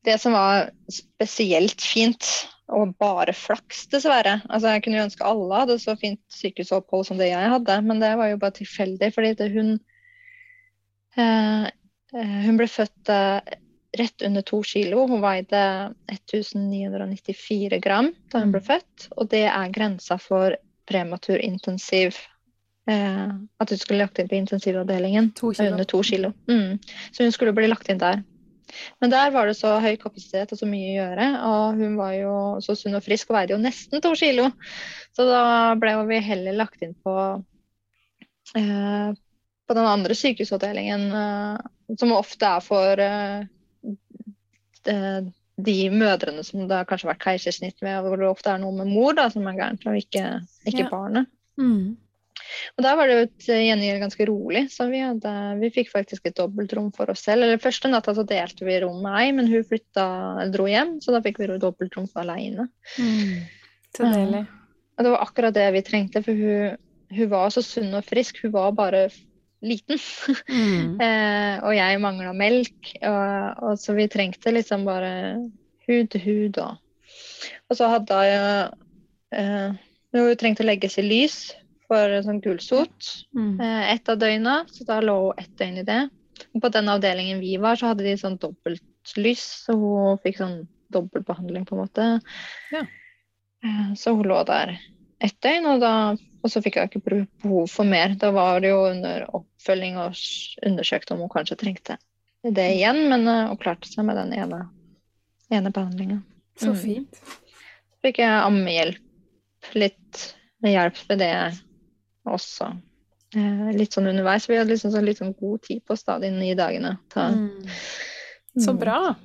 det som var spesielt fint, og bare flaks, dessverre Altså, Jeg kunne jo ønske alle hadde så fint sykehusopphold som det jeg hadde, men det var jo bare tilfeldig, fordi det, hun eh, eh Hun ble født eh, rett under to kilo. Hun veide 1994 gram da hun ble mm. født, og det er grensa for prematur intensiv eh, At hun skulle lagt inn på intensivavdelingen to under to kilo. Mm. Så hun skulle bli lagt inn der. Men der var det så høy kapasitet og så mye å gjøre. Og hun var jo så sunn og frisk og veide jo nesten to kilo. Så da ble vi heller lagt inn på, eh, på den andre sykehusavdelingen, eh, som ofte er for eh, de mødrene som det har kanskje vært keisersnitt med, hvor det ofte er noe med mor da, som er gærent, og ikke, ikke ja. barnet. Mm. Og da var det jo et gjengjeld ganske rolig, så vi, hadde, vi fikk faktisk et dobbeltrom for oss selv. Eller Første natta så delte vi rom med ei, men hun flytta, dro hjem, så da fikk vi dobbeltrom for aleine. Mm. Så deilig. Og det var akkurat det vi trengte, for hun, hun var så sunn og frisk. Hun var bare liten. Mm. <laughs> eh, og jeg mangla melk, og, og, så vi trengte liksom bare hud til hud. Og, og så hadde jeg eh, Hun trengte å legges i lys, for sånn gulsot mm. eh, ett av døgna, så da lå hun ett døgn i det. Og på den avdelingen vi var, så hadde de sånn dobbeltlys, så hun fikk sånn dobbeltbehandling, på en måte. Ja. Eh, så hun lå der ett døgn, og, da, og så fikk hun ikke behov for mer. Da var det jo under oppfølging og undersøkte om hun kanskje trengte det igjen, men hun klarte seg med den ene, ene behandlinga. Så mm. fint. Så fikk jeg ammehjelp litt med hjelp med det også eh, litt sånn underveis. Vi hadde liksom sånn, litt sånn god tid på stadig nye dagene. Mm. Så bra.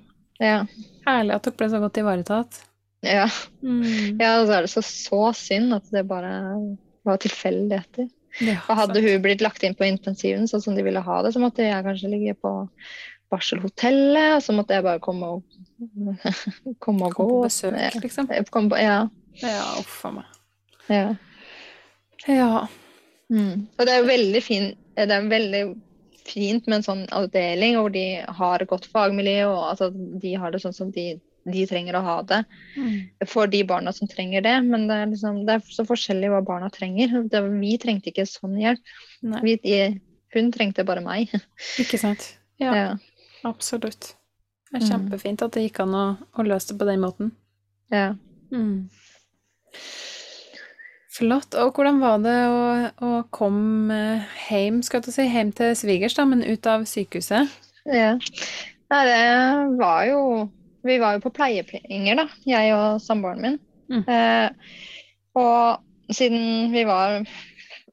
Ja. Herlig at dere ble så godt ivaretatt. Ja. Mm. ja, og så er det så, så synd at det bare var tilfeldigheter. Ja, og hadde hun blitt lagt inn på intensiven sånn som de ville ha det, så måtte jeg kanskje ligge på barselhotellet, og så måtte jeg bare komme og, <laughs> komme og gå. Komme på besøk, liksom? På, ja. Ja, uff a meg. Ja. ja. Mm. Og det er jo veldig fint, det er veldig fint med en sånn avdeling hvor de har godt fagmiljø, og altså, de har det sånn som de, de trenger å ha det mm. for de barna som trenger det. Men det er, liksom, det er så forskjellig hva barna trenger. Det, vi trengte ikke sånn hjelp. Vi, hun trengte bare meg. <laughs> Ikke sant. Ja, ja. absolutt. Det er mm. kjempefint at det gikk an å, å løse det på den måten. Ja. Mm. Flott. Og hvordan var det å, å komme hjem, skal du si, hjem til svigers, da, men ut av sykehuset? Ja. Nei, det var jo Vi var jo på pleiepenger, da, jeg og samboeren min. Mm. Eh, og siden vi var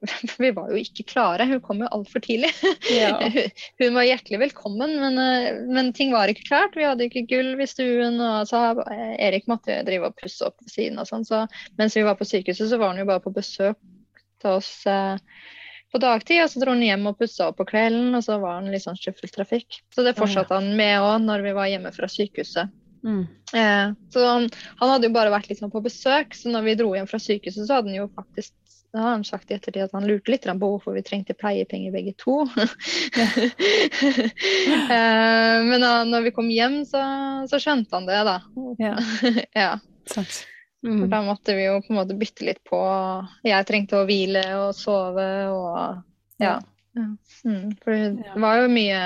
<laughs> vi var jo ikke klare. Hun kom jo altfor tidlig. Ja. <laughs> Hun var hjertelig velkommen, men, eh, men, ting var ikke klart. Vi hadde ikke gulv i stuen. og så Erik måtte drive og pusse opp ved siden. og sånn, så Mens vi var på sykehuset, så var han jo bare på besøk til oss eh, på dagtid. Og så dro han hjem og pussa opp på kvelden, og så var han litt sånn skyffeltrafikk. Så det fortsatte han med òg når vi var hjemme fra sykehuset. Mm. Eh, så han, han, hadde jo bare vært liksom på besøk, så når vi dro hjem fra sykehuset, så hadde han jo faktisk da har han sagt i ettertid at han lurte litt på hvorfor vi trengte pleiepenger begge to. <laughs> Eh, men da når vi kom hjem, så, så skjønte han det, da. Ja. <laughs> ja. Mm. da måtte vi jo på en måte bytte litt på. Jeg trengte å hvile og sove og ja. Mm. For det var jo mye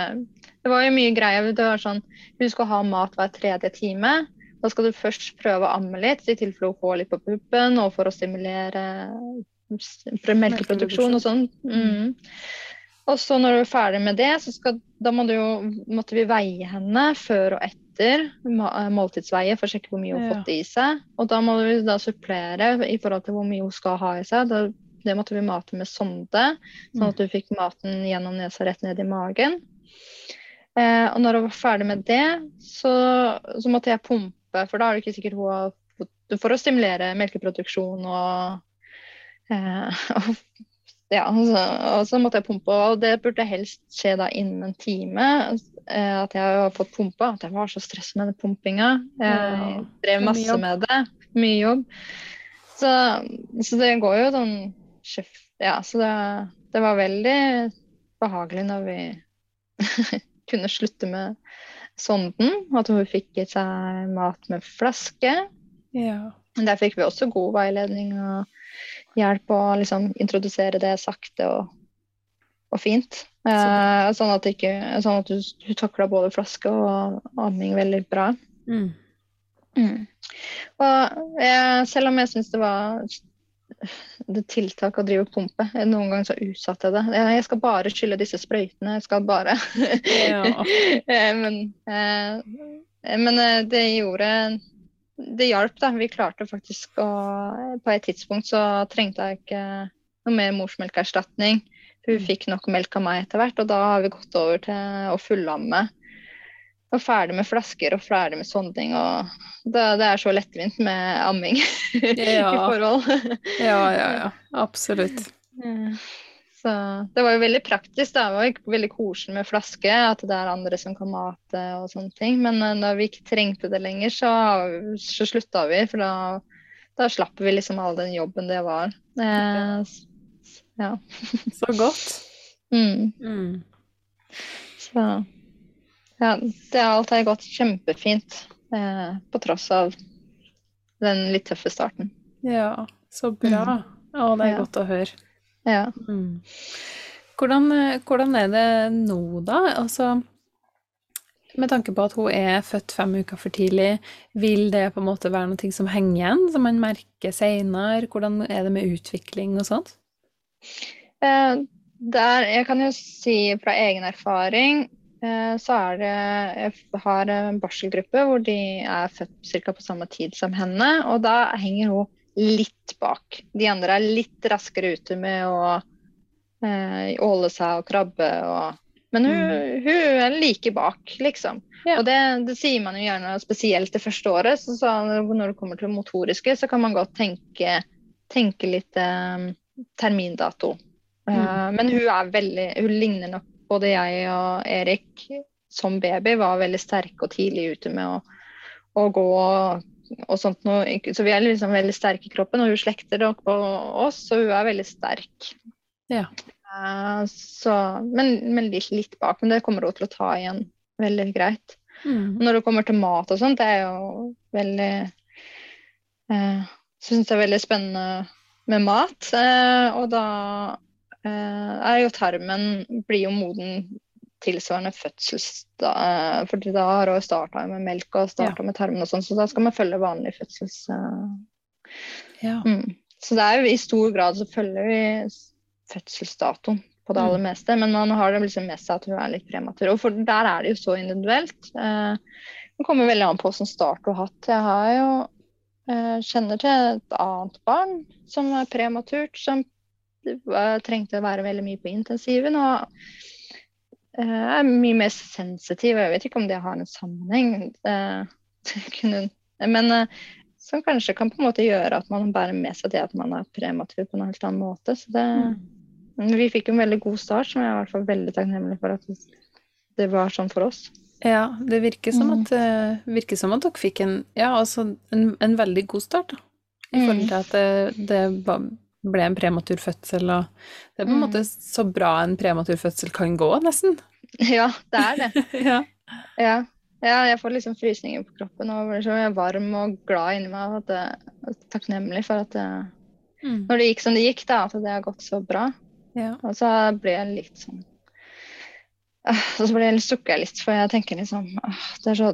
det var jo mye greier. Det var sånn, Husk skal ha mat hver tredje time. Da skal du først prøve å amme litt, i tilfelle hun får litt på puppen, og for å stimulere melkeproduksjon og sånn. Mm. Og så når du er ferdig med det, så skal, da må jo, måtte vi veie henne før og etter måltidsveie for å sjekke hvor mye hun har fått i seg. Og da må vi da supplere i forhold til hvor mye hun skal ha i seg. Da, det måtte vi mate med sonde, sånn at du fikk maten gjennom nesa rett ned i magen. Eh, og når hun var ferdig med det, så, så, måtte jeg pumpe, for da er det ikke sikkert hun har For å stimulere melkeproduksjon og Eh, <laughs> ja, så, og så måtte jeg pumpe, og det burde helst skje da innen en time. Eh, at jeg har fått pumpa. At jeg var så stressa med den pumpinga. Jeg drev masse med det. Mye jobb. Så, så det går jo sånn Ja, så det, det var veldig behagelig når vi <laughs> kunne slutte med, sonden. At hun fikk i seg mat med flaske. Ja. Der fikk vi også god veiledning og hjelp å liksom introdusere det sakte og, og fint. Eh, sånn at, ikke, sånn at du, du takla både flaske og amming veldig bra. Mm. Mm. Og jeg, selv om jeg syns det var det tiltak å drive pumpe, noen ganger så utsatte jeg det. Jeg skal bare skylle disse sprøytene. Jeg skal bare Ja. <laughs> Eh, men, eh, men eh, det gjorde Det hjalp, da. Vi klarte faktisk å På et tidspunkt så trengte jeg ikke noe mer morsmelkerstatning. Hun fikk nok melk av meg etter hvert, og da har vi gått over til å fullamme. Og ferdig med flasker og ferdig med sonding. Og det, det er så lettvint med amming <laughs> Ja. i forhold. ja, ja, ja. Absolutt. Eh, Så det var jo veldig praktisk. da. Det var ikke veldig koselig med flaske, at det er andre som kan mate og sånne ting. Men da når vi ikke trengte det lenger, så, så slutta vi. For da, da slapp vi liksom all den jobben det var. Eh, ja. <laughs> Så godt. Mm. Mm. Så ja, det alt har gått kjempefint. Eh, på tross av den litt tøffe starten. Ja, så bra. Å, det er Ja. godt å høre. Ja. Mm. Hvordan, eh, hvordan er det nå, da? Altså, med tanke på at hun er født fem uker for tidlig, vil det på en måte være noe som henger igjen, som man merker seinere? Hvordan er det med utvikling og sånt? Eh, der, jeg kan jo si fra egen erfaring eh, så er det Jeg har en barselgruppe hvor de er født ca. på samme tid som henne, og da henger hun litt bak. De andre er litt raskere ute med å eh, åle seg og krabbe og Men hun, hun er like bak, liksom. Ja. Og det, det sier man jo gjerne spesielt det første året. Så, så når det kommer til motoriske, så kan man godt tenke, tenke litt eh, termindato. Eh, men hun er veldig Hun ligner nok både jeg og Erik som baby var veldig sterke og tidlig ute med å, å gå og, og sånt noe. Så vi er liksom veldig sterke i kroppen, og hun slekter det på oss, så hun er veldig sterk. Ja. Uh, så, men, men litt, litt bak. Men det kommer hun til å ta igjen veldig greit. Mm. Når det kommer til mat og sånt, det er jo veldig uh, Syns det er veldig spennende med mat. Uh, og da uh, er jo tarmen blir jo moden tilsvarende fødsels... Eh, da har hun starta med melk og starta med tarmene og sånn, så da skal man følge vanlig fødsels... Eh, Ja. mm. Så det er jo i stor grad så følger vi fødselsdatoen på det Mm. aller meste, men man har det liksom med seg at hun er litt prematur. Og for der er det jo så individuelt. Eh, det kommer veldig an på hvilken start du har hatt. Jeg har jo kjenner til et annet barn som er prematurt, som trengte å være veldig mye på intensiven. og er mye mer sensitiv. Jeg vet ikke om det har en sammenheng. Eh, <laughs> men eh, som kanskje kan på en måte gjøre at man bærer med seg det at man er prematur på en helt annen måte. Så det, men vi fikk en veldig god start, som jeg er i hvert fall veldig takknemlig for at det var sånn for oss. Ja, det virker som Mm. at, eh, virker som at dere fikk en, ja, altså en, en veldig god start, da. I Mm. forhold til at det, det ble en prematur fødsel, og det er på en Mm. måte så bra en prematur fødsel kan gå, nesten. <laughs> Ja, det er det. <laughs> ja. Ja. ja, jeg får liksom frysninger på kroppen og blir så varm og glad inni meg. og At jeg er takknemlig for at det, Mm. når det gikk som det gikk, da, at det har gått så bra. ja. Og så ble jeg litt sånn Ah, Og så ble jeg litt sukka litt, for jeg tenker liksom Det er så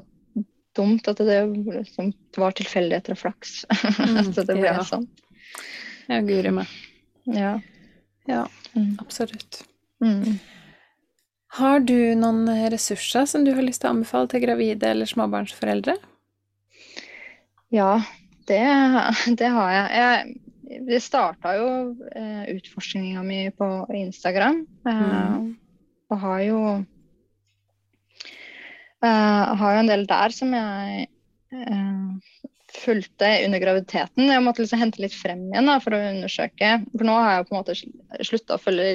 dumt at det det var tilfeldigheter og flaks. <laughs> at det ble ja. sånn. Ja, guri meg. Ja. Ja, Mm. absolutt. Mm. Har du noen ressurser som du har lyst til å anbefale til gravide eller småbarnsforeldre? Ja, det, det har jeg. jeg det starta jo eh, utforskninga mi på Instagram. Eh, mm. Og har jo eh, har jo en del der som jeg eh, fulgte under graviditeten. Jeg måtte liksom hente litt frem igjen da, for å undersøke. For nå har jeg på en måte slutta å følge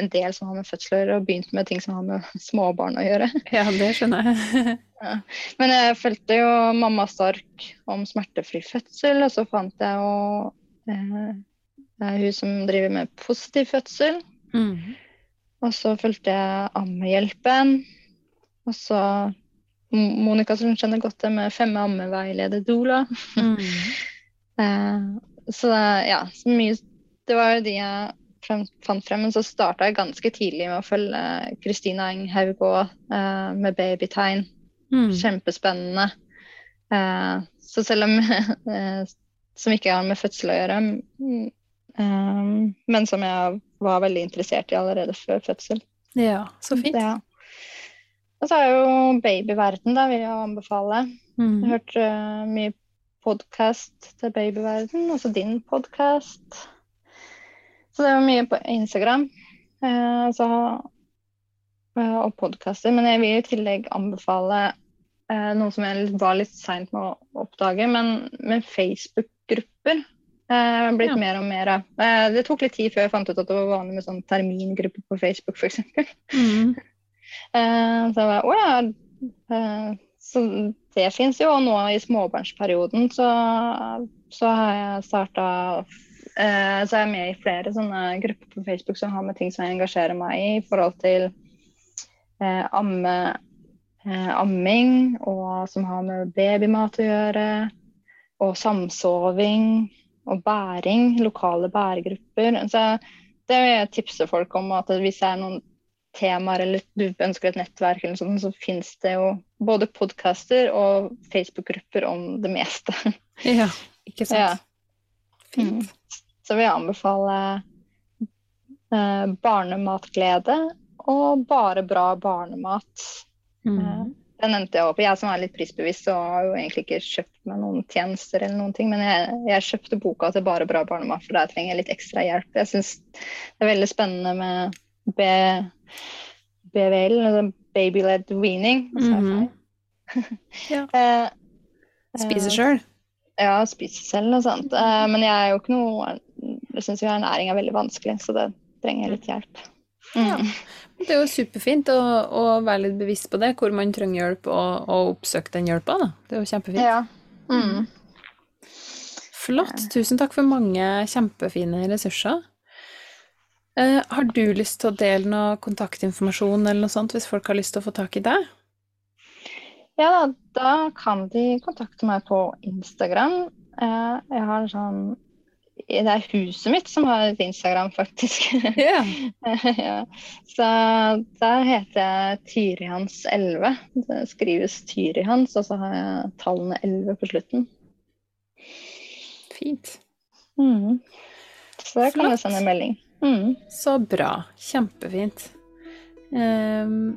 en del som har med fødsler, og begynt med ting som har med <laughs> småbarn å gjøre. Ja, det skjønner jeg. <laughs> Men jeg fulgte jo Mamma Stark om smertefri fødsel, og så fant jeg jo eh, det er hun som driver med positiv fødsel. Mm. Og så fulgte jeg Ammehjelpen. Og så Monica som skjønner godt det med femme ammeveileder Dola. Mm. <laughs> eh, så ja, så mye Det var jo de jeg frem, fant frem. Men så starta jeg ganske tidlig med å følge Kristina Eng Haugå eh, med babytegn. Mm. Kjempespennende. Eh, så selv om <laughs> Som ikke har med fødsel å gjøre, mm, men som jeg var veldig interessert i allerede før fødsel. Ja, så fint. Ja. Og så er jo babyverden, da, vil jeg anbefale. Mm. Jeg har hørt uh, mye podkast til babyverden, også din podkast. Så det var mye på Instagram Uh, så, uh, og podkaster. Men jeg vil i tillegg anbefale noe som jeg var litt seint med å oppdage, men, men Facebook-grupper. Eh, blitt ja. mer og mer av. Det tok litt tid før jeg fant ut at det var vanlig med sånn termingrupper på Facebook, f.eks. Mm. Eh, så jeg bare, ja. Eh, så det fins jo. Og nå i småbarnsperioden så, så har jeg starta Eh, så er jeg med i flere sånne grupper på Facebook som har med ting som jeg engasjerer meg i, i forhold til amme, amming, og som har med babymat å gjøre, og samsoving og bæring, lokale bæregrupper. Så det vil jeg tipse folk om at hvis det er noen temaer eller du ønsker et nettverk, eller sånt, så finnes det jo både podcaster og Facebook-grupper om det meste. <laughs> Ja, ikke sant. Ja. Fint. Mm så vil jeg anbefale eh, barnematglede og bare bra barnemat. Mm. Eh, den nevnte jeg òg. Jeg som er litt prisbevisst, så har jo egentlig ikke kjøpt meg noen tjenester eller noen ting, men jeg, jeg kjøpte boka til Bare bra barnemat, for der trenger jeg litt ekstra hjelp. Jeg syns det er veldig spennende med B, BVL, baby-led weaning. Mm -hmm. <laughs> ja. eh, Spise sjøl? Ja, spise selv og sånt. Eh, men jeg er jo ikke noe jeg syns jo ernæring er veldig vanskelig, så det trenger litt hjelp. Mm. Ja. Det er jo superfint å, å, være litt bevisst på det, hvor man trenger hjelp, og, og oppsøke den hjelpa. Det er jo kjempefint. Ja. Mm. Flott. Tusen takk for mange kjempefine ressurser. Eh, har du lyst til å dele noe kontaktinformasjon eller noe sånt hvis folk har lyst til å få tak i deg? Ja, da, da kan de kontakte meg på Instagram. Eh, jeg har sånn det er huset mitt som har et Instagram, faktisk. <laughs> Yeah. ja. Så der heter jeg Tyrihans11. Det skrives Tyrihans, og så har jeg tallene 11 på slutten. Fint. Mm. Så der kan jeg sende en melding. Mm. Så bra. Kjempefint. Um,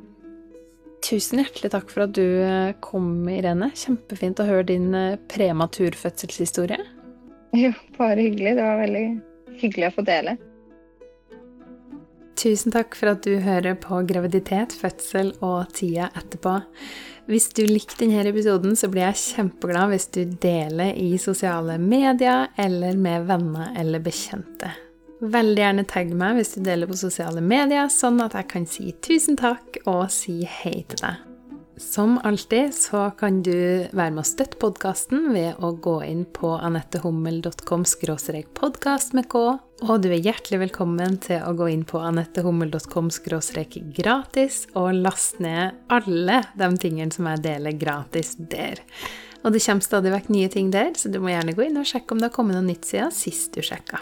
tusen hjertelig takk for at du eh, kom, Irene. Kjempefint å høre din eh, prematurfødselshistorie. <laughs> Jo, bare hyggelig. Det var veldig hyggelig å få dele. Tusen takk for at du hører på graviditet, fødsel og tida etterpå. Hvis du likte denne episoden, så blir jeg kjempeglad hvis du deler i sosiale medier eller med venner eller bekjente. Veldig gjerne tagg meg hvis du deler på sosiale medier, sånn at jeg kan si tusen takk og si hei til deg. Som alltid så kan du være med å støtte podkasten ved å gå inn på anettehummel.com podkast med K. Og du er hjertelig velkommen til å gå inn på anettehummel.com gratis og laste ned alle de tingene som jeg deler gratis der. Og det kommer stadig vekk nye ting der, så du må gjerne gå inn og sjekke om det har kommet noe nytt siden sist du sjekka.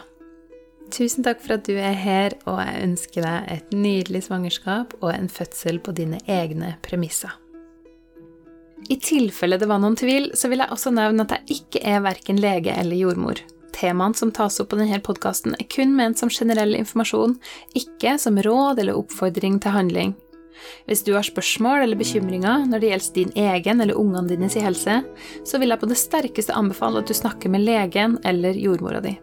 Tusen takk for at du er her, og jeg ønsker deg et nydelig svangerskap og en fødsel på dine egne premisser. I tilfelle det var noen tvil, så vil jeg også nevne at jeg ikke er verken lege eller jordmor. Temaene som tas opp på denne podkasten, er kun ment som generell informasjon, ikke som råd eller oppfordring til handling. Hvis du har spørsmål eller bekymringer når det gjelder din egen eller ungene dines helse, så vil jeg på det sterkeste anbefale at du snakker med legen eller jordmora di.